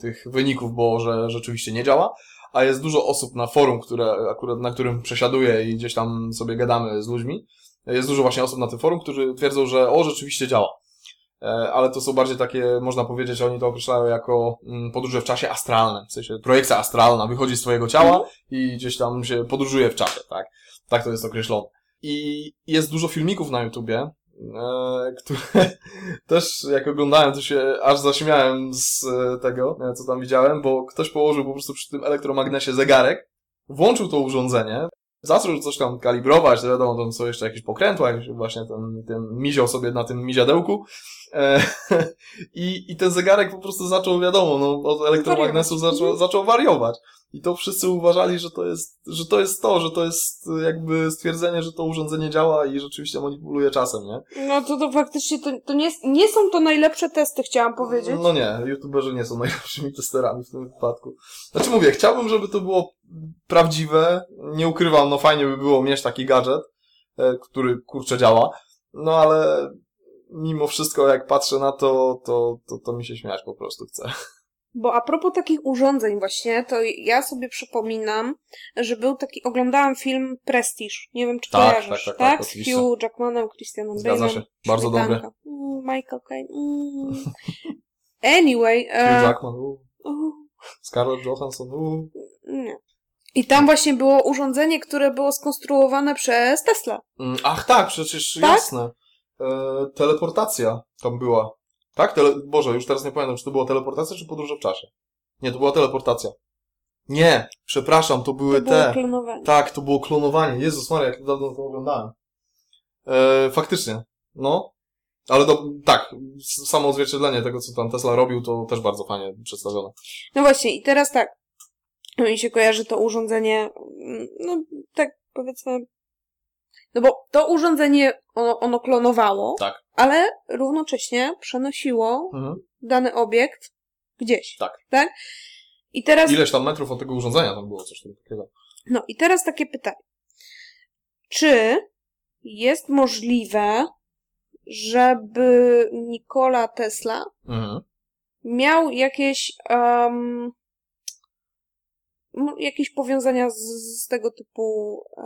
tych wyników, bo że rzeczywiście nie działa, a jest dużo osób na forum, które, akurat na którym przesiaduję i gdzieś tam sobie gadamy z ludźmi. Jest dużo właśnie osób na tym forum, którzy twierdzą, że o, rzeczywiście działa. E, ale to są bardziej takie, można powiedzieć, oni to określają jako mm, podróże w czasie astralne. W sensie projekcja astralna wychodzi z twojego ciała i gdzieś tam się podróżuje w czasie, tak? Tak to jest określone. I jest dużo filmików na YouTubie, które też jak oglądałem, to się aż zaśmiałem z e, tego, co tam widziałem, bo ktoś położył po prostu przy tym elektromagnesie zegarek, włączył to urządzenie, zaczął coś tam kalibrować, wiadomo, tam są jeszcze jakieś pokrętła, właśnie ten, ten miział sobie na tym miziadełku e, i, i ten zegarek po prostu zaczął, wiadomo, no, od elektromagnesu zaczął, zaczął wariować. I to wszyscy uważali, że to jest, że to jest to, że to jest jakby stwierdzenie, że to urządzenie działa i rzeczywiście manipuluje czasem, nie? No to, to faktycznie to, to nie, nie są to najlepsze testy, chciałam powiedzieć. No nie, youtuberzy nie są najlepszymi testerami w tym wypadku. Znaczy mówię, chciałbym, żeby to było prawdziwe, nie ukrywam, no fajnie by było mieć taki gadżet, e, który kurczę działa, no ale mimo wszystko jak patrzę na to, to, to, to mi się śmiać po prostu chce. Bo a propos takich urządzeń właśnie, to ja sobie przypominam, że był taki, oglądałam film Prestige. Nie wiem, czy Tak, kojarzysz, tak, tak, tak, Z oczywiście. Hugh Jackmanem, Christianem Zgadza Bale'em. się. Bardzo dobry. Mm, Michael Caine. Mm. Anyway. Hugh E, Jackman, u, u, Scarlett Johansson, u. nie. I tam właśnie było urządzenie, które było skonstruowane przez Tesla. Mm, Ach tak, przecież Tak? jasne. E, teleportacja tam była. Tak? Tele... Boże, już teraz nie pamiętam, czy to była teleportacja, czy podróże w czasie. Nie, to była teleportacja. Nie, przepraszam, to były To te. klonowanie. Tak, to było klonowanie. Jezus Maria, jak dawno to oglądałem. E, faktycznie, no. Ale do, tak, samo odzwierciedlenie tego, co tam Tesla robił, to też bardzo fajnie przedstawione. No właśnie, i teraz tak. Mi się kojarzy to urządzenie, mm, no tak powiedzmy. No bo to urządzenie, ono, ono klonowało, Tak. ale równocześnie przenosiło Mhm. dany obiekt gdzieś. Tak. Tak? I teraz, Ileś tam metrów od tego urządzenia tam było, coś takiego. no i teraz takie pytanie. Czy jest możliwe, żeby Nikola Tesla Mhm. miał jakieś um, jakieś powiązania z, z tego typu e,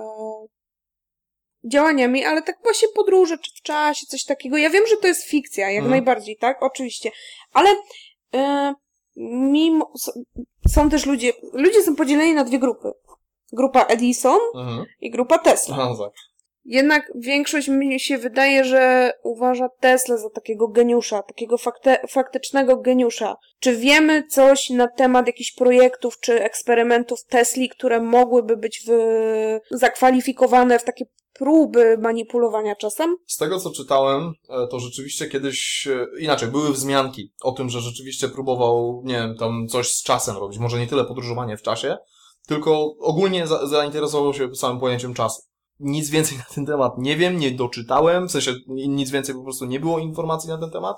działaniami, ale tak właśnie podróże, czy w czasie, coś takiego. Ja wiem, że to jest fikcja, jak Mhm. najbardziej, tak? Oczywiście. Ale e, mimo, są też ludzie, ludzie są podzieleni na dwie grupy. Grupa Edison Mhm. i grupa Tesla. Aha, tak. Jednak większość mi się wydaje, że uważa Tesla za takiego geniusza, takiego fakte, faktycznego geniusza. Czy wiemy coś na temat jakichś projektów czy eksperymentów Tesli, które mogłyby być w, zakwalifikowane w takie próby manipulowania czasem? Z tego, co czytałem, e, to rzeczywiście kiedyś, e, inaczej, były wzmianki o tym, że rzeczywiście próbował, nie wiem, tam coś z czasem robić. Może nie tyle podróżowanie w czasie, tylko ogólnie za zainteresował się samym pojęciem czasu. Nic więcej na ten temat nie wiem, nie doczytałem, w sensie nic więcej po prostu nie było informacji na ten temat.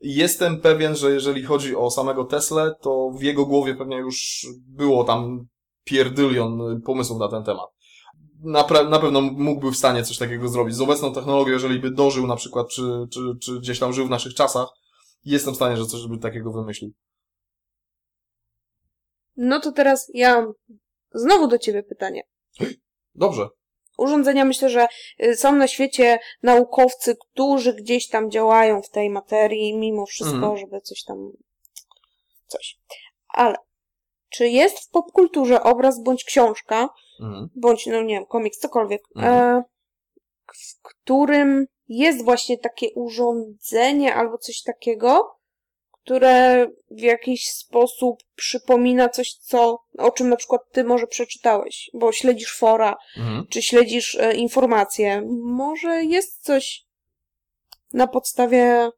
Jestem pewien, że jeżeli chodzi o samego Teslę, to w jego głowie pewnie już było tam pierdylion pomysłów na ten temat. Na, na pewno mógłby w stanie coś takiego zrobić. Z obecną technologią, jeżeli by dożył na przykład, czy, czy, czy gdzieś tam żył w naszych czasach, jestem w stanie, że coś by takiego wymyślił. No to teraz ja znowu do ciebie pytanie. Dobrze. Urządzenia myślę, że y, są na świecie naukowcy, którzy gdzieś tam działają w tej materii, mimo wszystko, Mhm. żeby coś tam. coś. Ale czy jest w popkulturze obraz bądź książka, Mhm. bądź, no nie wiem, komiks, cokolwiek, e, w którym jest właśnie takie urządzenie albo coś takiego, które w jakiś sposób przypomina coś, co, o czym na przykład ty może przeczytałeś, bo śledzisz fora, Mhm. czy śledzisz e, informacje. Może jest coś na podstawie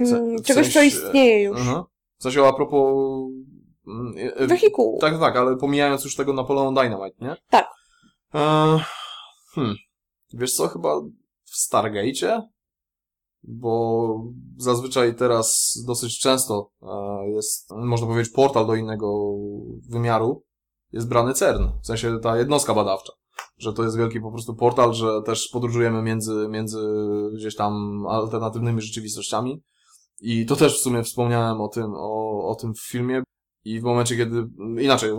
mm, W czegoś, co istnieje już. Mhm. W sensie a propos... mm, e, e, Wehikułu. Tak, tak, ale pomijając już tego Napoleon Dynamite, nie? Tak. E, hmm. Wiesz co, chyba w Stargate'cie? Bo zazwyczaj teraz dosyć często e, jest, można powiedzieć, portal do innego wymiaru jest brany CERN, w sensie ta jednostka badawcza. że to jest wielki po prostu portal, że też podróżujemy między, między gdzieś tam alternatywnymi rzeczywistościami. I to też w sumie wspomniałem o tym, o, o tym w filmie. I w momencie, kiedy, inaczej,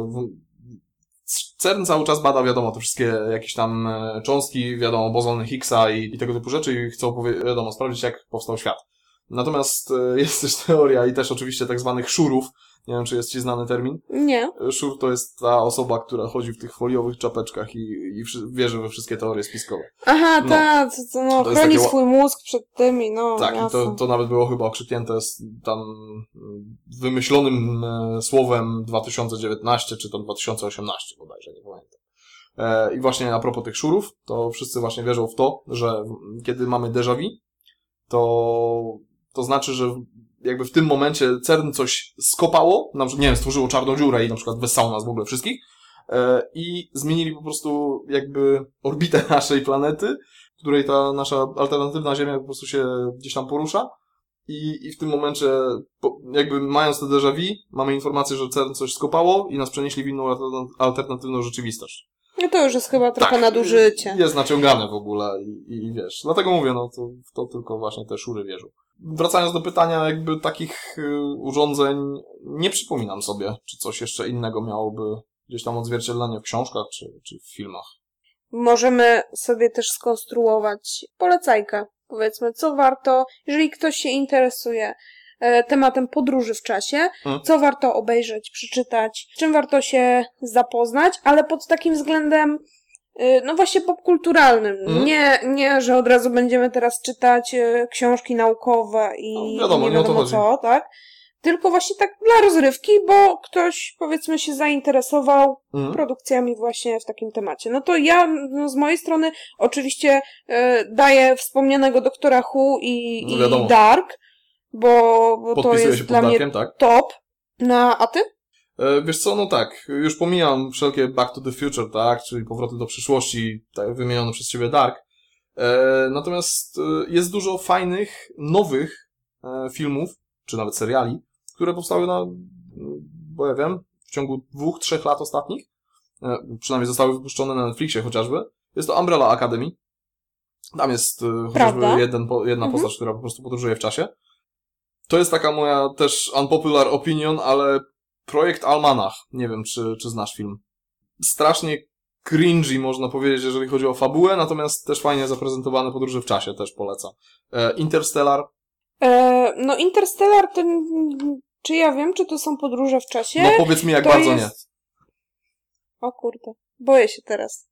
CERN cały czas bada, wiadomo, te wszystkie jakieś tam e, cząstki, wiadomo, bozony Higgsa i, i tego typu rzeczy i chcą, wiadomo, sprawdzić, jak powstał świat. Natomiast e, jest też teoria i też oczywiście tak zwanych szurów, nie wiem, czy jest ci znany termin. Nie. Szur to jest ta osoba, która chodzi w tych foliowych czapeczkach i, i wierzy we wszystkie teorie spiskowe. Aha, no. tak, to, no, to chroni takie... swój mózg przed tymi, no Tak, i to, to nawet było chyba okrzyknięte z tam wymyślonym e, słowem 2019 czy tam 2018 bodajże, nie pamiętam. E, I właśnie a propos tych szurów, to wszyscy właśnie wierzą w to, że kiedy mamy déjà vu, to, to znaczy, że jakby w tym momencie CERN coś skopało, na przykład, nie wiem, stworzyło czarną dziurę i na przykład wessało nas w ogóle wszystkich e, i zmienili po prostu jakby orbitę naszej planety, w której ta nasza alternatywna Ziemia po prostu się gdzieś tam porusza i, i w tym momencie jakby mając te déjà vu, mamy informację, że CERN coś skopało i nas przenieśli w inną alternatywną rzeczywistość. No to już jest chyba trochę tak, nadużycie. Jest naciągane w ogóle i, i wiesz. Dlatego mówię, no to, to tylko właśnie te szury wierzą. Wracając do pytania, jakby takich y, urządzeń nie przypominam sobie, czy coś jeszcze innego miałoby gdzieś tam odzwierciedlenie w książkach czy, czy w filmach. Możemy sobie też skonstruować polecajkę. Powiedzmy, co warto, jeżeli ktoś się interesuje e, tematem podróży w czasie, hmm. co warto obejrzeć, przeczytać, czym warto się zapoznać, ale pod takim względem no właśnie popkulturalnym. Mm. Nie, nie, że od razu będziemy teraz czytać y, książki naukowe i no, wiadomo, nie wiadomo co, tak? Tylko właśnie tak dla rozrywki, bo ktoś powiedzmy się zainteresował mm. produkcjami właśnie w takim temacie. No to ja no, z mojej strony oczywiście y, daję wspomnianego doktora Hu i, no, i Dark, bo, bo to jest dla mnie tak? top. No, a ty? E, wiesz co, no tak, już pomijam wszelkie Back to the Future, tak, czyli powroty do przyszłości, tak wymienione przez ciebie Dark. E, natomiast e, jest dużo fajnych, nowych filmów, czy nawet seriali, które powstały na, bo ja wiem, w ciągu dwóch, trzech lat ostatnich. Przynajmniej zostały wypuszczone na Netflixie chociażby. Jest to Umbrella Academy. Tam jest chociażby jeden, jedna mhm. postać, która po prostu podróżuje w czasie. To jest taka moja też unpopular opinion, ale Projekt Almanach. Nie wiem, czy, czy znasz film. Strasznie cringy, można powiedzieć, jeżeli chodzi o fabułę, natomiast też fajnie zaprezentowane podróże w czasie, też polecam. E, Interstellar. E, no Interstellar, to, czy ja wiem, czy to są podróże w czasie? No powiedz mi, jak to bardzo jest... nie. O kurde, boję się teraz.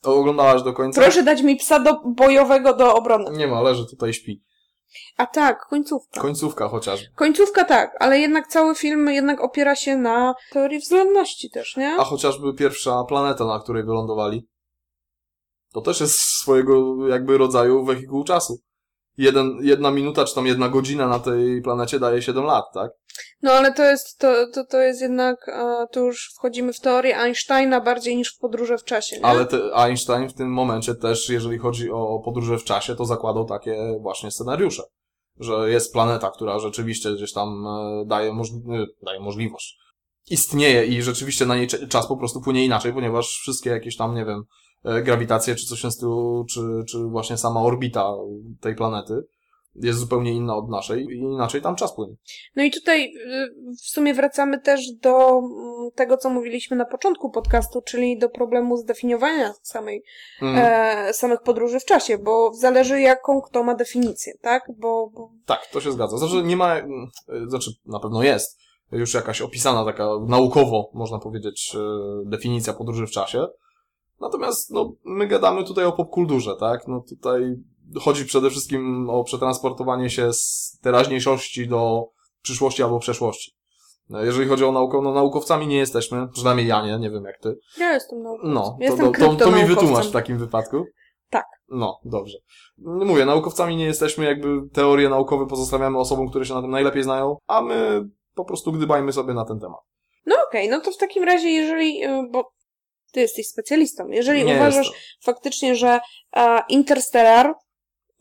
To oglądałaś do końca? Proszę dać mi psa do bojowego do obrony. Nie ma, leży tutaj, śpi. A tak, końcówka. Końcówka chociażby. Końcówka tak, ale jednak cały film jednak opiera się na teorii względności też, nie? A chociażby pierwsza planeta, na której wylądowali. To też jest swojego jakby rodzaju wehikuł czasu. Jeden, jedna minuta, czy tam jedna godzina na tej planecie daje 7 lat, tak? No ale to jest, to, to, to jest jednak, tu już wchodzimy w teorię Einsteina bardziej niż w podróże w czasie. Nie? Ale te, Einstein w tym momencie też, jeżeli chodzi o podróże w czasie, to zakładał takie właśnie scenariusze. Że jest planeta, która rzeczywiście gdzieś tam e, daje, możli- e, daje możliwość. Istnieje i rzeczywiście na niej czas po prostu płynie inaczej, ponieważ wszystkie jakieś tam, nie wiem, e, grawitacje czy coś w stylu, czy, czy właśnie sama orbita tej planety, jest zupełnie inna od naszej i inaczej tam czas płynie. No i tutaj y, w sumie wracamy też do mm, tego, co mówiliśmy na początku podcastu, czyli do problemu zdefiniowania samej, mm. e, samych podróży w czasie, bo zależy jaką kto ma definicję, tak? Bo, bo... Tak, to się zgadza. Znaczy nie ma, mm, znaczy na pewno jest już jakaś opisana taka naukowo, można powiedzieć, e, definicja podróży w czasie. Natomiast, no, my gadamy tutaj o popkulturze, tak? No tutaj chodzi przede wszystkim o przetransportowanie się z teraźniejszości do przyszłości albo przeszłości. No, jeżeli chodzi o naukę, no naukowcami nie jesteśmy, przynajmniej ja nie, nie wiem jak ty. Ja jestem naukowcem. No, to, jestem to, to, to mi wytłumacz w takim wypadku. Tak. No, dobrze. Mówię, naukowcami nie jesteśmy, jakby teorie naukowe pozostawiamy osobom, które się na tym najlepiej znają, a my po prostu gdybajmy sobie na ten temat. No okej, okay, no to w takim razie, jeżeli, y, bo ty jesteś specjalistą, jeżeli nie uważasz faktycznie, że uh, Interstellar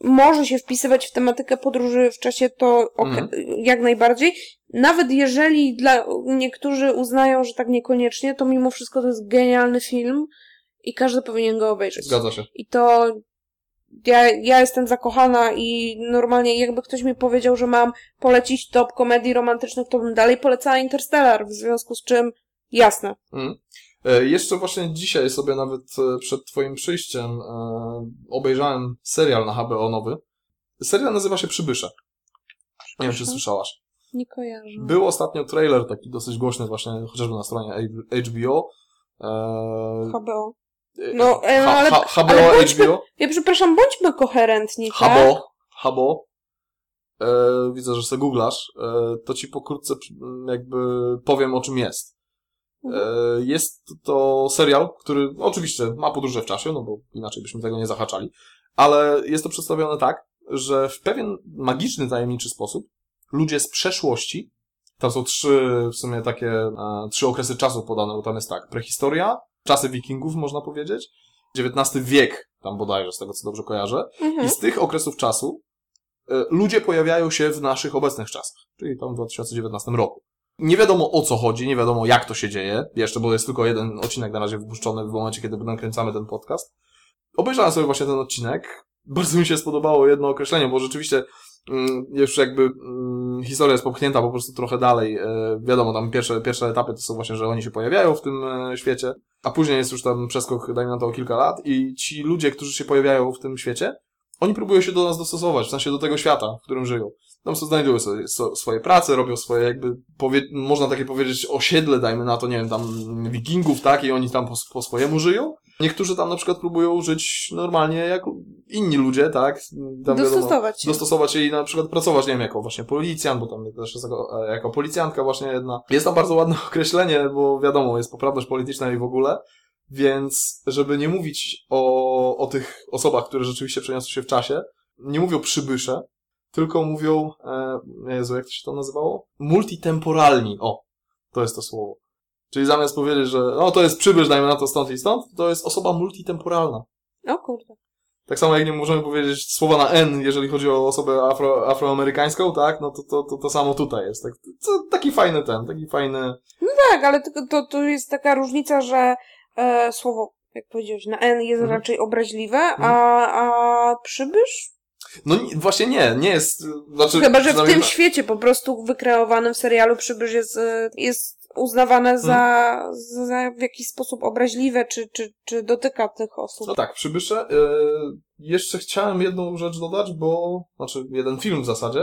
może się wpisywać w tematykę podróży w czasie, to okay, mm. jak najbardziej. Nawet jeżeli dla niektórzy uznają, że tak niekoniecznie, to mimo wszystko to jest genialny film i każdy powinien go obejrzeć. Zgadza się. I to ja, ja jestem zakochana i normalnie jakby ktoś mi powiedział, że mam polecić top komedii romantycznych, to bym dalej polecała Interstellar, w związku z czym jasne. Mm. E, jeszcze właśnie dzisiaj sobie nawet e, przed twoim przyjściem e, obejrzałem serial na HBO nowy. Serial nazywa się Przybysze. Nie wiem, czy słyszałaś. Nie kojarzę. Był ostatnio trailer taki dosyć głośny właśnie, chociażby na stronie HBO. HBO. No, no, ale- HBO, ale bądźmy- HBO. Ja przepraszam, bądźmy koherentni, tak? Habo, Habo, e, widzę, że sobie googlasz, e, to ci pokrótce jakby powiem o czym jest. E, jest to serial, który oczywiście ma podróże w czasie, no bo inaczej byśmy tego nie zahaczali, ale jest to przedstawione tak, że w pewien magiczny, tajemniczy sposób ludzie z przeszłości, tam są trzy w sumie takie, e, trzy okresy czasu podane, bo tam jest tak, prehistoria, czasy wikingów można powiedzieć, XIX wiek, tam bodajże, z tego co dobrze kojarzę, Mhm. i z tych okresów czasu e, ludzie pojawiają się w naszych obecnych czasach, czyli tam w 2019 roku. Nie wiadomo o co chodzi, nie wiadomo jak to się dzieje, jeszcze, bo jest tylko jeden odcinek na razie wypuszczony w momencie, kiedy nakręcamy ten podcast. Obejrzałem sobie właśnie ten odcinek. Bardzo mi się spodobało jedno określenie, bo rzeczywiście mm, już jakby mm, historia jest popchnięta po prostu trochę dalej. E, wiadomo, tam pierwsze, pierwsze etapy to są właśnie, że oni się pojawiają w tym e, świecie, a później jest już tam przeskok, dajmy na to o kilka lat i ci ludzie, którzy się pojawiają w tym świecie, oni próbują się do nas dostosować, w sensie do tego świata, w którym żyją. Tam sobie znajdują sobie so, swoje prace, robią swoje jakby, powie, można takie powiedzieć, osiedle, dajmy na to, nie wiem, tam wikingów, tak, i oni tam po, po swojemu żyją. Niektórzy tam na przykład próbują żyć normalnie jak inni ludzie, tak. Tam wiadomo, Dostosować się. dostosować się i na przykład pracować, nie wiem, jako właśnie policjant, bo tam też jest jako, e, jako policjantka właśnie jedna. Jest tam bardzo ładne określenie, bo wiadomo, jest poprawność polityczna i w ogóle, więc żeby nie mówić o, o tych osobach, które rzeczywiście przeniosły się w czasie, nie mówią przybysze, tylko mówią, e, Jezu, jak to się to nazywało? Multitemporalni, o, to jest to słowo. Czyli zamiast powiedzieć, że no to jest przybysz, dajmy na to stąd i stąd, to jest osoba multitemporalna. O kurde. Tak samo jak nie możemy powiedzieć słowa na N, jeżeli chodzi o osobę afro, afroamerykańską, tak? No to, to, to, to samo tutaj jest. Tak, to, taki fajny ten, taki fajny. Tak, ale to, to jest taka różnica, że e, słowo, jak powiedziałeś, na N jest Mhm. raczej obraźliwe, a, a przybysz? No nie- właśnie nie, nie jest. Znaczy, Chyba, że w tym na- świecie po prostu wykreowanym w serialu przybysz jest, e, jest uznawane za, Mhm. za w jakiś sposób obraźliwe, czy, czy, czy dotyka tych osób. No tak, przybysze. E, jeszcze chciałem jedną rzecz dodać, bo. Znaczy, jeden film w zasadzie.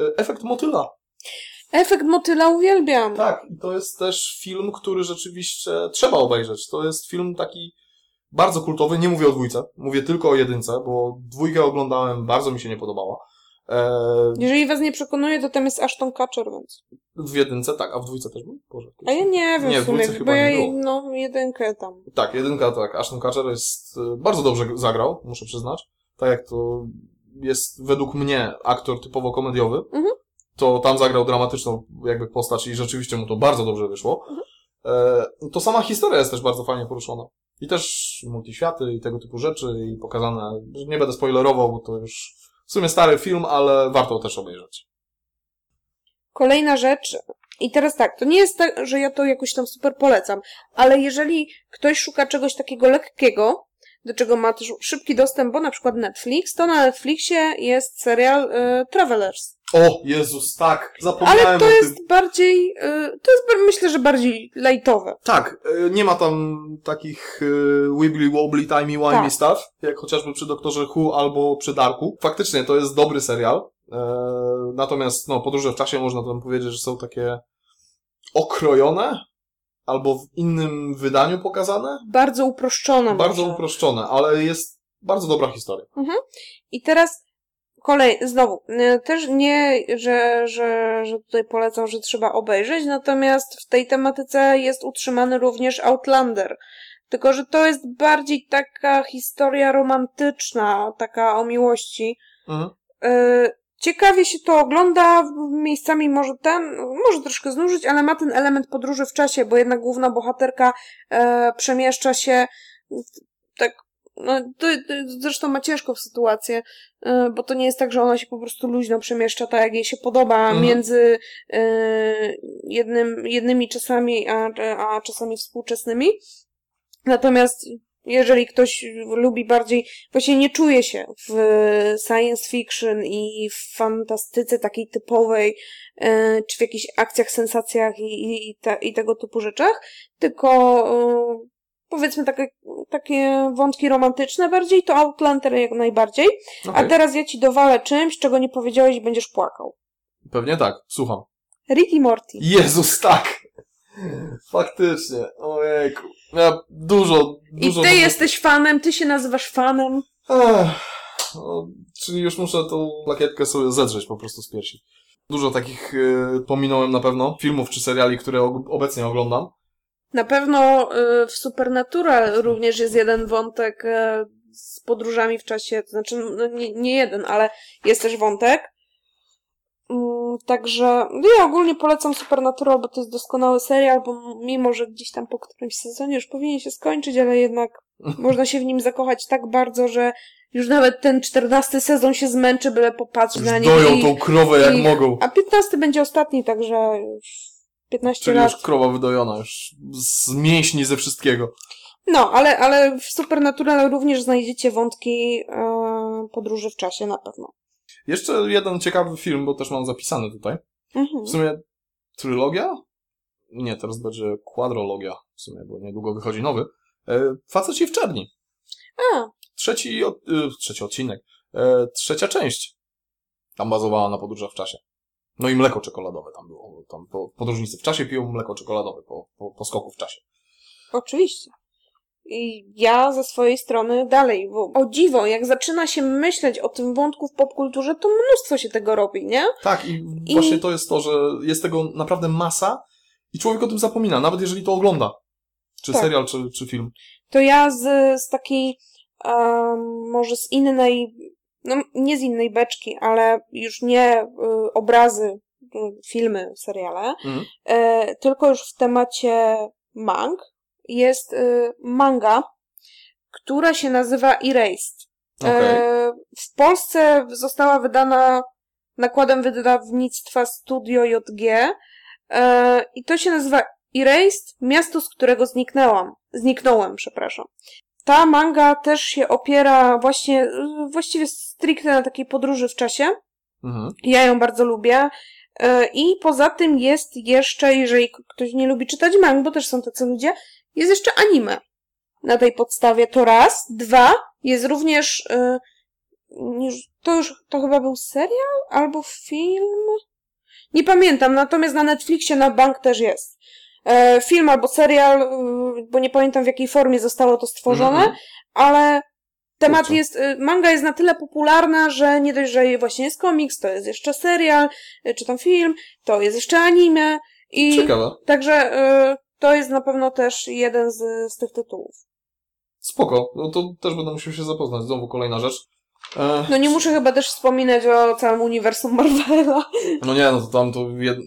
E, efekt motyla. Efekt motyla uwielbiam. Tak, i to jest też film, który rzeczywiście trzeba obejrzeć. To jest film taki bardzo kultowy. Nie mówię o dwójce, mówię tylko o jedynce, bo dwójkę oglądałem, bardzo mi się nie podobała. E, Jeżeli was nie przekonuje, to tam jest Ashton Kutcher, więc. w jedynce, tak, a w dwójce też był? Boże, A ja nie wiem Nie, w sumie, bo chyba ja no jedynkę tam. Tak, jedynka tak. Ashton Kutcher jest e, bardzo dobrze zagrał, muszę przyznać. Tak jak to jest według mnie aktor typowo komediowy, Mhm. to tam zagrał dramatyczną jakby postać i rzeczywiście mu to bardzo dobrze wyszło. Mhm. E, to sama historia jest też bardzo fajnie poruszona. I też multiświaty i tego typu rzeczy i pokazane, nie będę spoilerował, bo to już w sumie stary film, ale warto też obejrzeć. Kolejna rzecz, i teraz tak, to nie jest tak, że ja to jakoś tam super polecam, ale jeżeli ktoś szuka czegoś takiego lekkiego, do czego ma też szybki dostęp, bo na przykład Netflix, to na Netflixie jest serial y, Travelers. O, Jezus, tak, zapomniałem Ale to o tym. jest bardziej, y, to jest myślę, że bardziej lightowe. Tak, e, nie ma tam takich e, wibbly wobbly, timey wimey Tak. stuff, jak chociażby przy Doktorze Who albo przy Darku. Faktycznie to jest dobry serial, e, natomiast no, podróże w czasie można tam powiedzieć, że są takie okrojone, albo w innym wydaniu pokazane. Bardzo uproszczone Bardzo może. uproszczone, ale jest bardzo dobra historia. I teraz kolej, znowu, y, też nie, że, że, że tutaj polecam, że trzeba obejrzeć, natomiast w tej tematyce jest utrzymany również Outlander. Tylko, że to jest bardziej taka historia romantyczna, taka o miłości. Mhm. Y, Ciekawie się to ogląda, miejscami może ten, może troszkę znużyć, ale ma ten element podróży w czasie, bo jednak główna bohaterka e, przemieszcza się tak, no, to, to, zresztą ma ciężką sytuację, e, bo to nie jest tak, że ona się po prostu luźno przemieszcza tak, jak jej się podoba Mhm. między e, jednym, jednymi czasami, a, a czasami współczesnymi. Natomiast jeżeli ktoś lubi bardziej, właśnie nie czuje się w science fiction i w fantastyce takiej typowej, e, czy w jakichś akcjach, sensacjach i, i, te, i tego typu rzeczach, tylko powiedzmy takie, takie wątki romantyczne bardziej, to Outlander jak najbardziej. Okay. A teraz ja ci dowalę czymś, czego nie powiedziałeś i będziesz płakał. Pewnie tak, słucham. Rick i Morty. Jezus, tak! Faktycznie, ojejku. Ja dużo, dużo... I ty jesteś fanem, ty się nazywasz fanem. Ech, no, czyli już muszę tą plakietkę sobie zedrzeć po prostu z piersi. Dużo takich y, pominąłem na pewno, filmów czy seriali, które obecnie oglądam. Na pewno y, w Supernatural również jest jeden wątek y, z podróżami w czasie, to znaczy no, nie, nie jeden, ale jest też wątek. Mm, także no ja ogólnie polecam Supernatural, bo to jest doskonały serial, bo mimo, że gdzieś tam po którymś sezonie już powinien się skończyć, ale jednak można się w nim zakochać tak bardzo, że już nawet ten czternasty sezon się zmęczy, byle popatrzeć na nie. Doją tą krowę jak i, mogą. A piętnasty będzie ostatni, także już 15 Czyli lat. już krowa wydojona, już z mięśni, ze wszystkiego. No, ale, ale w Supernatural również znajdziecie wątki e, podróży w czasie na pewno. Jeszcze jeden ciekawy film, bo też mam zapisany tutaj. Mhm. W sumie trylogia? Nie, teraz będzie kwadrologia w sumie, bo niedługo wychodzi nowy. E, Faceci w czerni. A. Trzeci, od, e, trzeci odcinek. E, trzecia część. Tam bazowała na podróżach w czasie. No i mleko czekoladowe tam było. Tam podróżnicy w czasie piją mleko czekoladowe po, po, po skoku w czasie. Oczywiście. I ja ze swojej strony dalej, bo o dziwo, jak zaczyna się myśleć o tym wątku w popkulturze, to mnóstwo się tego robi, nie? Tak, i, I właśnie to jest to, że jest tego naprawdę masa i człowiek o tym zapomina, nawet jeżeli to ogląda. Czy tak. serial, czy, czy film. To ja z, z takiej, um, może z innej, no nie z innej beczki, ale już nie y, obrazy, filmy, seriale, mhm. y, tylko już w temacie mang, jest y, manga, która się nazywa Erased. Okay. W Polsce została wydana nakładem wydawnictwa Studio JG e, i to się nazywa Erased, miasto, z którego zniknęłam. Zniknąłem, przepraszam. Ta manga też się opiera właśnie, właściwie stricte na takiej podróży w czasie. Mhm. Ja ją bardzo lubię. E, I poza tym jest jeszcze, jeżeli ktoś nie lubi czytać mang, bo też są tacy ludzie, jest jeszcze anime na tej podstawie. To raz. Dwa, jest również, yy, to już, to chyba był serial albo film? Nie pamiętam, natomiast na Netflixie na bank też jest. E, film albo serial, yy, bo nie pamiętam w jakiej formie zostało to stworzone, mm -hmm. ale temat Kurczę. jest, y, manga jest na tyle popularna, że nie dość, że właśnie jest komiks, to jest jeszcze serial, y, czy tam film, to jest jeszcze anime. I Ciekawe. Także y, to jest na pewno też jeden z, z tych tytułów. Spoko, no to też będę musiał się zapoznać. Znowu kolejna rzecz. E... No nie muszę chyba też wspominać o całym uniwersum Marvela. No nie, no to tam to jed...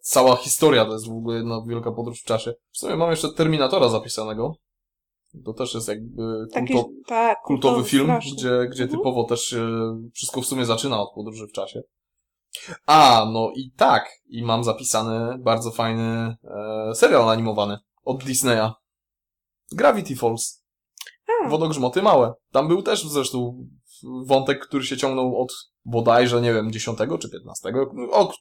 cała historia to jest w ogóle jedna wielka podróż w czasie. W sumie mam jeszcze Terminatora zapisanego. To też jest jakby kulto... Taki, tak, kultowy film, gdzie, gdzie mhm. typowo też się wszystko w sumie zaczyna od podróży w czasie. A, no i tak. I mam zapisany bardzo fajny e, serial animowany od Disneya. Gravity Falls. A. Wodogrzmoty małe. Tam był też zresztą wątek, który się ciągnął od bodajże, nie wiem, 10 czy 15. Od,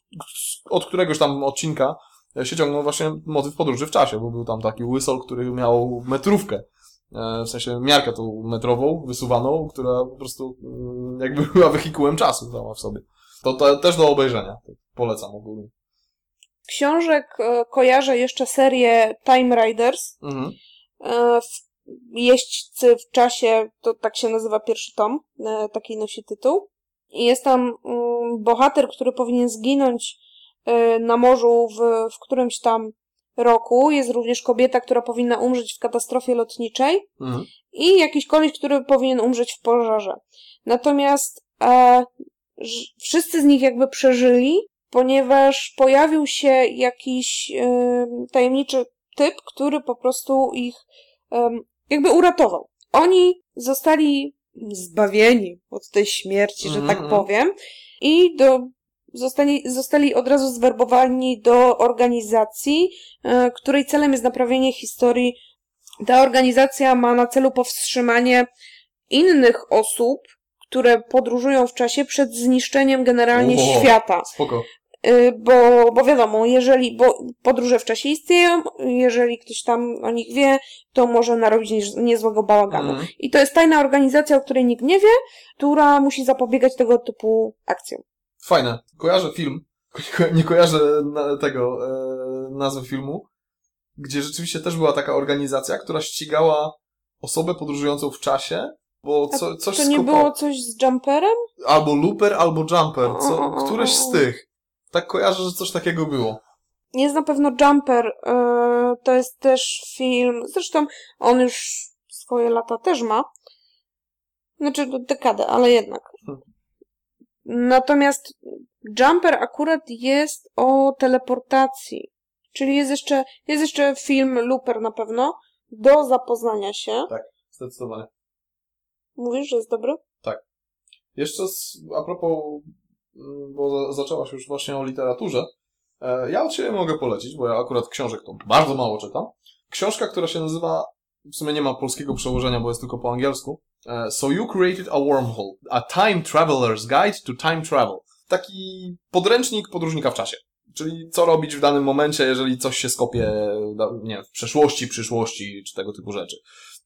od któregoś tam odcinka się ciągnął właśnie motyw podróży w czasie, bo był tam taki łysol, który miał metrówkę. E, w sensie miarkę tą metrową, wysuwaną, która po prostu mm, jakby była wehikułem czasu sama w sobie. To, to też do obejrzenia. Polecam ogólnie. Książek e, kojarzę jeszcze serię Time Riders. Mhm. E, Jeźdźcy w czasie, to tak się nazywa pierwszy tom, taki nosi tytuł. I jest tam mm, bohater, który powinien zginąć na morzu w, w którymś tam roku. Jest również kobieta, która powinna umrzeć w katastrofie lotniczej. Mhm. I jakiś koleś, który powinien umrzeć w pożarze. Natomiast e, wszyscy z nich jakby przeżyli, ponieważ pojawił się jakiś tajemniczy typ, który po prostu ich jakby uratował. Oni zostali zbawieni od tej śmierci, że tak mhm. powiem, i do, zostali, zostali od razu zwerbowani do organizacji, e, której celem jest naprawienie historii Ta organizacja ma na celu powstrzymanie innych osób, które podróżują w czasie przed zniszczeniem generalnie O, świata. Spoko. Y, Bo, bo wiadomo, jeżeli, bo podróże w czasie istnieją, jeżeli ktoś tam o nich wie, to może narobić niez- niezłego bałaganu. Mhm. I to jest tajna organizacja, o której nikt nie wie, która musi zapobiegać tego typu akcjom. Fajne. Kojarzę film, nie kojarzę tego e, nazwy filmu, gdzie rzeczywiście też była taka organizacja, która ścigała osobę podróżującą w czasie, bo co, coś To nie skopa- było coś z jumperem? Albo Looper, albo Jumper. Co, któreś z tych. Tak kojarzę, że coś takiego było. Jest na pewno Jumper. e, To jest też film. Zresztą on już swoje lata też ma. Znaczy no, dekadę, ale jednak. Hmm. Natomiast Jumper akurat jest o teleportacji. Czyli jest jeszcze, jest jeszcze film Looper na pewno do zapoznania się. Zdecydowanie. Mówisz, że jest dobry? Jeszcze z, a propos, mm, bo za- zaczęłaś już właśnie o literaturze, e, ja od siebie mogę polecić, bo ja akurat książek to bardzo mało czytam. Książka, która się nazywa, w sumie nie ma polskiego przełożenia, bo jest tylko po angielsku. e, So You Created a Wormhole, a Time Traveler's Guide to Time Travel. Taki podręcznik podróżnika w czasie. Czyli co robić w danym momencie, jeżeli coś się skopie, nie w przeszłości, przyszłości, czy tego typu rzeczy.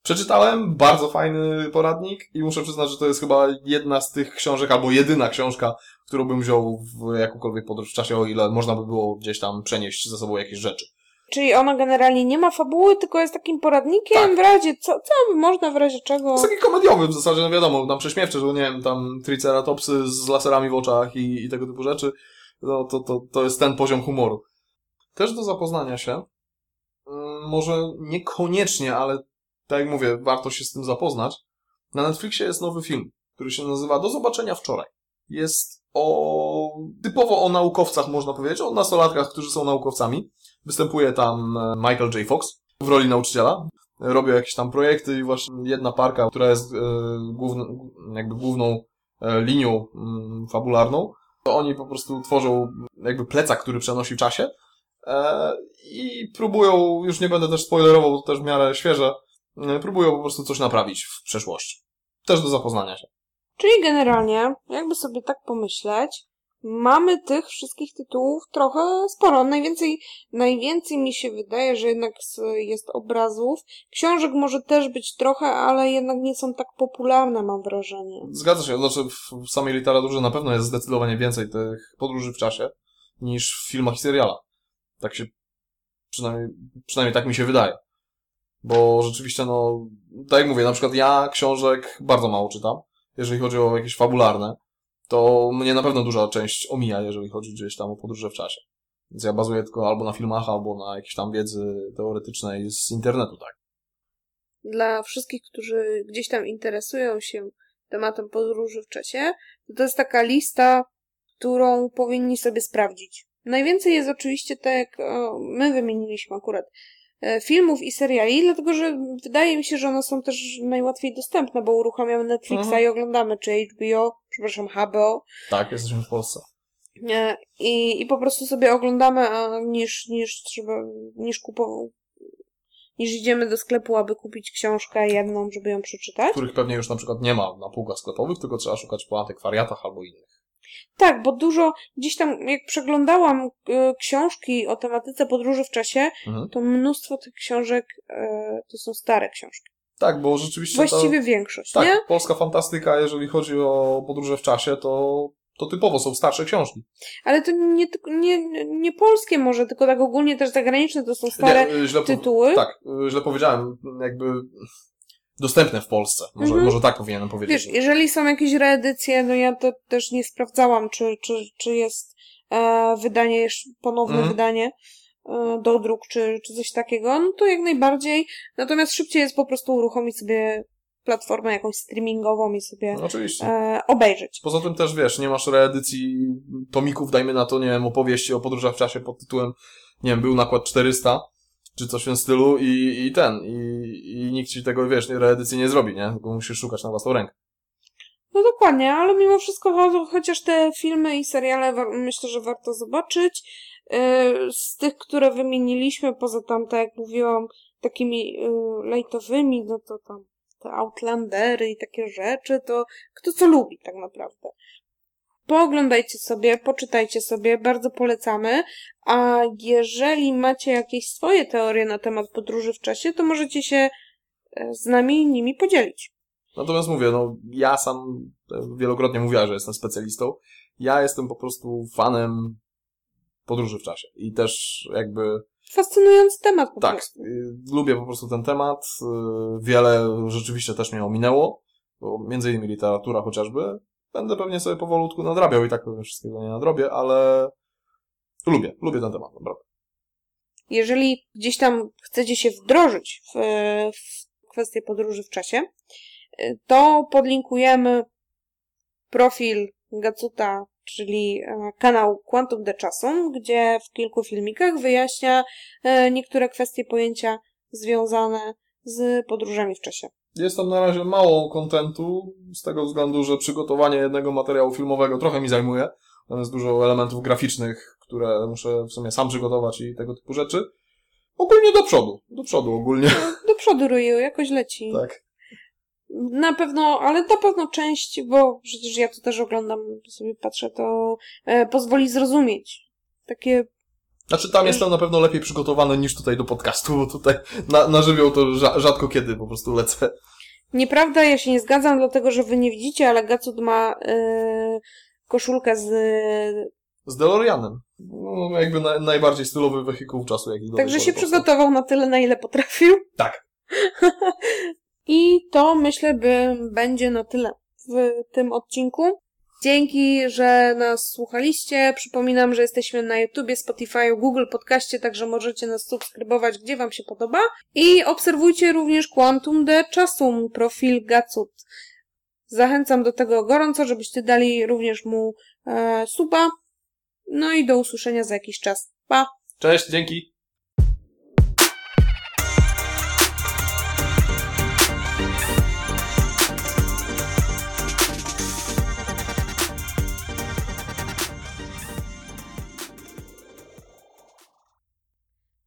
Przeczytałem, bardzo fajny poradnik i muszę przyznać, że to jest chyba jedna z tych książek, albo jedyna książka, którą bym wziął w jakąkolwiek podróż w czasie, o ile można by było gdzieś tam przenieść ze sobą jakieś rzeczy. Czyli ona generalnie nie ma fabuły, tylko jest takim poradnikiem Tak. w razie co, co można w razie czego. Jest taki komediowy w zasadzie, no wiadomo, tam prześmiewcze, że nie wiem, tam triceratopsy z laserami w oczach i, i tego typu rzeczy. No to, to, to jest ten poziom humoru. Też do zapoznania się, mm, może niekoniecznie, ale tak jak mówię, warto się z tym zapoznać. Na Netflixie jest nowy film, który się nazywa Do zobaczenia wczoraj. Jest o, typowo o naukowcach, można powiedzieć, o nastolatkach, którzy są naukowcami. Występuje tam e, Michael J. Fox w roli nauczyciela. Robią jakieś tam projekty i właśnie jedna parka, która jest e, główną, jakby główną e, linią mm, fabularną, to oni po prostu tworzą jakby plecak, który przenosi w czasie i próbują, już nie będę też spoilerował, to też w miarę świeże, próbują po prostu coś naprawić w przeszłości. Też do zapoznania się. Czyli generalnie, jakby sobie tak pomyśleć, mamy tych wszystkich tytułów trochę sporo. Najwięcej, najwięcej mi się wydaje, że jednak jest obrazów. Książek może też być trochę, ale jednak nie są tak popularne, mam wrażenie. Zgadza się, znaczy w samej literaturze na pewno jest zdecydowanie więcej tych podróży w czasie niż w filmach i serialach. Tak się, przynajmniej, przynajmniej tak mi się wydaje. Bo rzeczywiście, no, tak jak mówię, na przykład ja książek bardzo mało czytam, jeżeli chodzi o jakieś fabularne, to mnie na pewno duża część omija, jeżeli chodzi gdzieś tam o podróże w czasie. Więc ja bazuję tylko albo na filmach, albo na jakiejś tam wiedzy teoretycznej z internetu, tak. Dla wszystkich, którzy gdzieś tam interesują się tematem podróży w czasie, to, to jest taka lista, którą powinni sobie sprawdzić. Najwięcej jest oczywiście, tak jak my wymieniliśmy akurat, e, filmów i seriali, dlatego że wydaje mi się, że one są też najłatwiej dostępne, bo uruchamiamy Netflixa Mhm. i oglądamy, czy HBO, przepraszam, HBO, Tak, jesteśmy w Polsce. e, i, i po prostu sobie oglądamy, a niż, niż trzeba, niż kupował, niż idziemy do sklepu, aby kupić książkę jedną, żeby ją przeczytać. Których pewnie już na przykład nie ma na półkach sklepowych, tylko trzeba szukać po antykwariatach albo innych. Tak, bo dużo, gdzieś tam, jak przeglądałam y, książki o tematyce podróży w czasie, Mhm. to mnóstwo tych książek y, to są stare książki. Tak, bo rzeczywiście. Właściwie większość, Tak, nie? polska fantastyka, jeżeli chodzi o podróże w czasie, to, to typowo są starsze książki. Ale to nie, nie, nie polskie może, tylko tak ogólnie też zagraniczne to są stare Nie, tytuły. Tak, źle powiedziałem, jakby dostępne w Polsce. Może, Mhm. może tak powinienem powiedzieć. Wiesz, jeżeli są jakieś reedycje, no ja to też nie sprawdzałam, czy, czy, czy jest e, wydanie, ponowne Mhm. wydanie e, do druk, czy, czy coś takiego, no to jak najbardziej. Natomiast szybciej jest po prostu uruchomić sobie platformę jakąś streamingową i sobie No, oczywiście. e, obejrzeć. Poza tym też, wiesz, nie masz reedycji tomików, dajmy na to, nie wiem, opowieści o podróżach w czasie pod tytułem, nie wiem, był nakład 400, czy coś w tym stylu i, i ten, i, i nikt ci tego, wiesz, reedycji nie zrobi, nie? Tylko musisz szukać na własną rękę. No dokładnie, ale mimo wszystko, cho- chociaż te filmy i seriale myślę, że warto zobaczyć. Z tych, które wymieniliśmy, poza tam, tak jak mówiłam, takimi lejtowymi, no to tam te Outlandery i takie rzeczy, to kto co lubi tak naprawdę. Pooglądajcie sobie, poczytajcie sobie, bardzo polecamy. A jeżeli macie jakieś swoje teorie na temat podróży w czasie, to możecie się e, z nami nimi podzielić. Natomiast mówię, no ja sam wielokrotnie mówiłem, że jestem specjalistą. Ja jestem po prostu fanem podróży w czasie. I też jakby fascynujący temat po tak, prostu. Y, lubię po prostu ten temat. Y, wiele rzeczywiście też mnie ominęło, bo między innymi literatura chociażby. Będę pewnie sobie powolutku nadrabiał i tak pewnie wszystkiego nie nadrobię, ale lubię, lubię ten temat, naprawdę. Jeżeli gdzieś tam chcecie się wdrożyć w, w kwestię podróży w czasie, y, to podlinkujemy profil Gacuta czyli e, kanał Quantum de Czasu, gdzie w kilku filmikach wyjaśnia e, niektóre kwestie pojęcia związane z podróżami w czasie. Jest tam na razie mało kontentu, z tego względu, że przygotowanie jednego materiału filmowego trochę mi zajmuje. Tam jest dużo elementów graficznych, które muszę w sumie sam przygotować i tego typu rzeczy. Ogólnie do przodu. Do przodu ogólnie. Do przodu, Ruju, jakoś leci. Tak. Na pewno, ale na pewno część, bo przecież ja to też oglądam, sobie patrzę, to e, pozwoli zrozumieć. Takie. Znaczy tam jestem na pewno lepiej przygotowany niż tutaj do podcastu, bo tutaj na, na żywioł to rzadko kiedy po prostu lecę. Nieprawda, ja się nie zgadzam, dlatego że wy nie widzicie, ale Gacut ma e, koszulkę z... Z DeLoreanem. No, jakby na, najbardziej stylowy wehikuł czasu, jaki Także się przygotował na tyle, na ile potrafił. Tak. I to myślę, by będzie na tyle w tym odcinku. Dzięki, że nas słuchaliście. Przypominam, że jesteśmy na YouTubie, Spotify, Google Podcaście, także możecie nas subskrybować, gdzie Wam się podoba. I obserwujcie również Quantum de Czasum, profil Gacut. Zachęcam do tego gorąco, żebyście dali również mu e, suba. No i do usłyszenia za jakiś czas. Pa! Cześć, dzięki!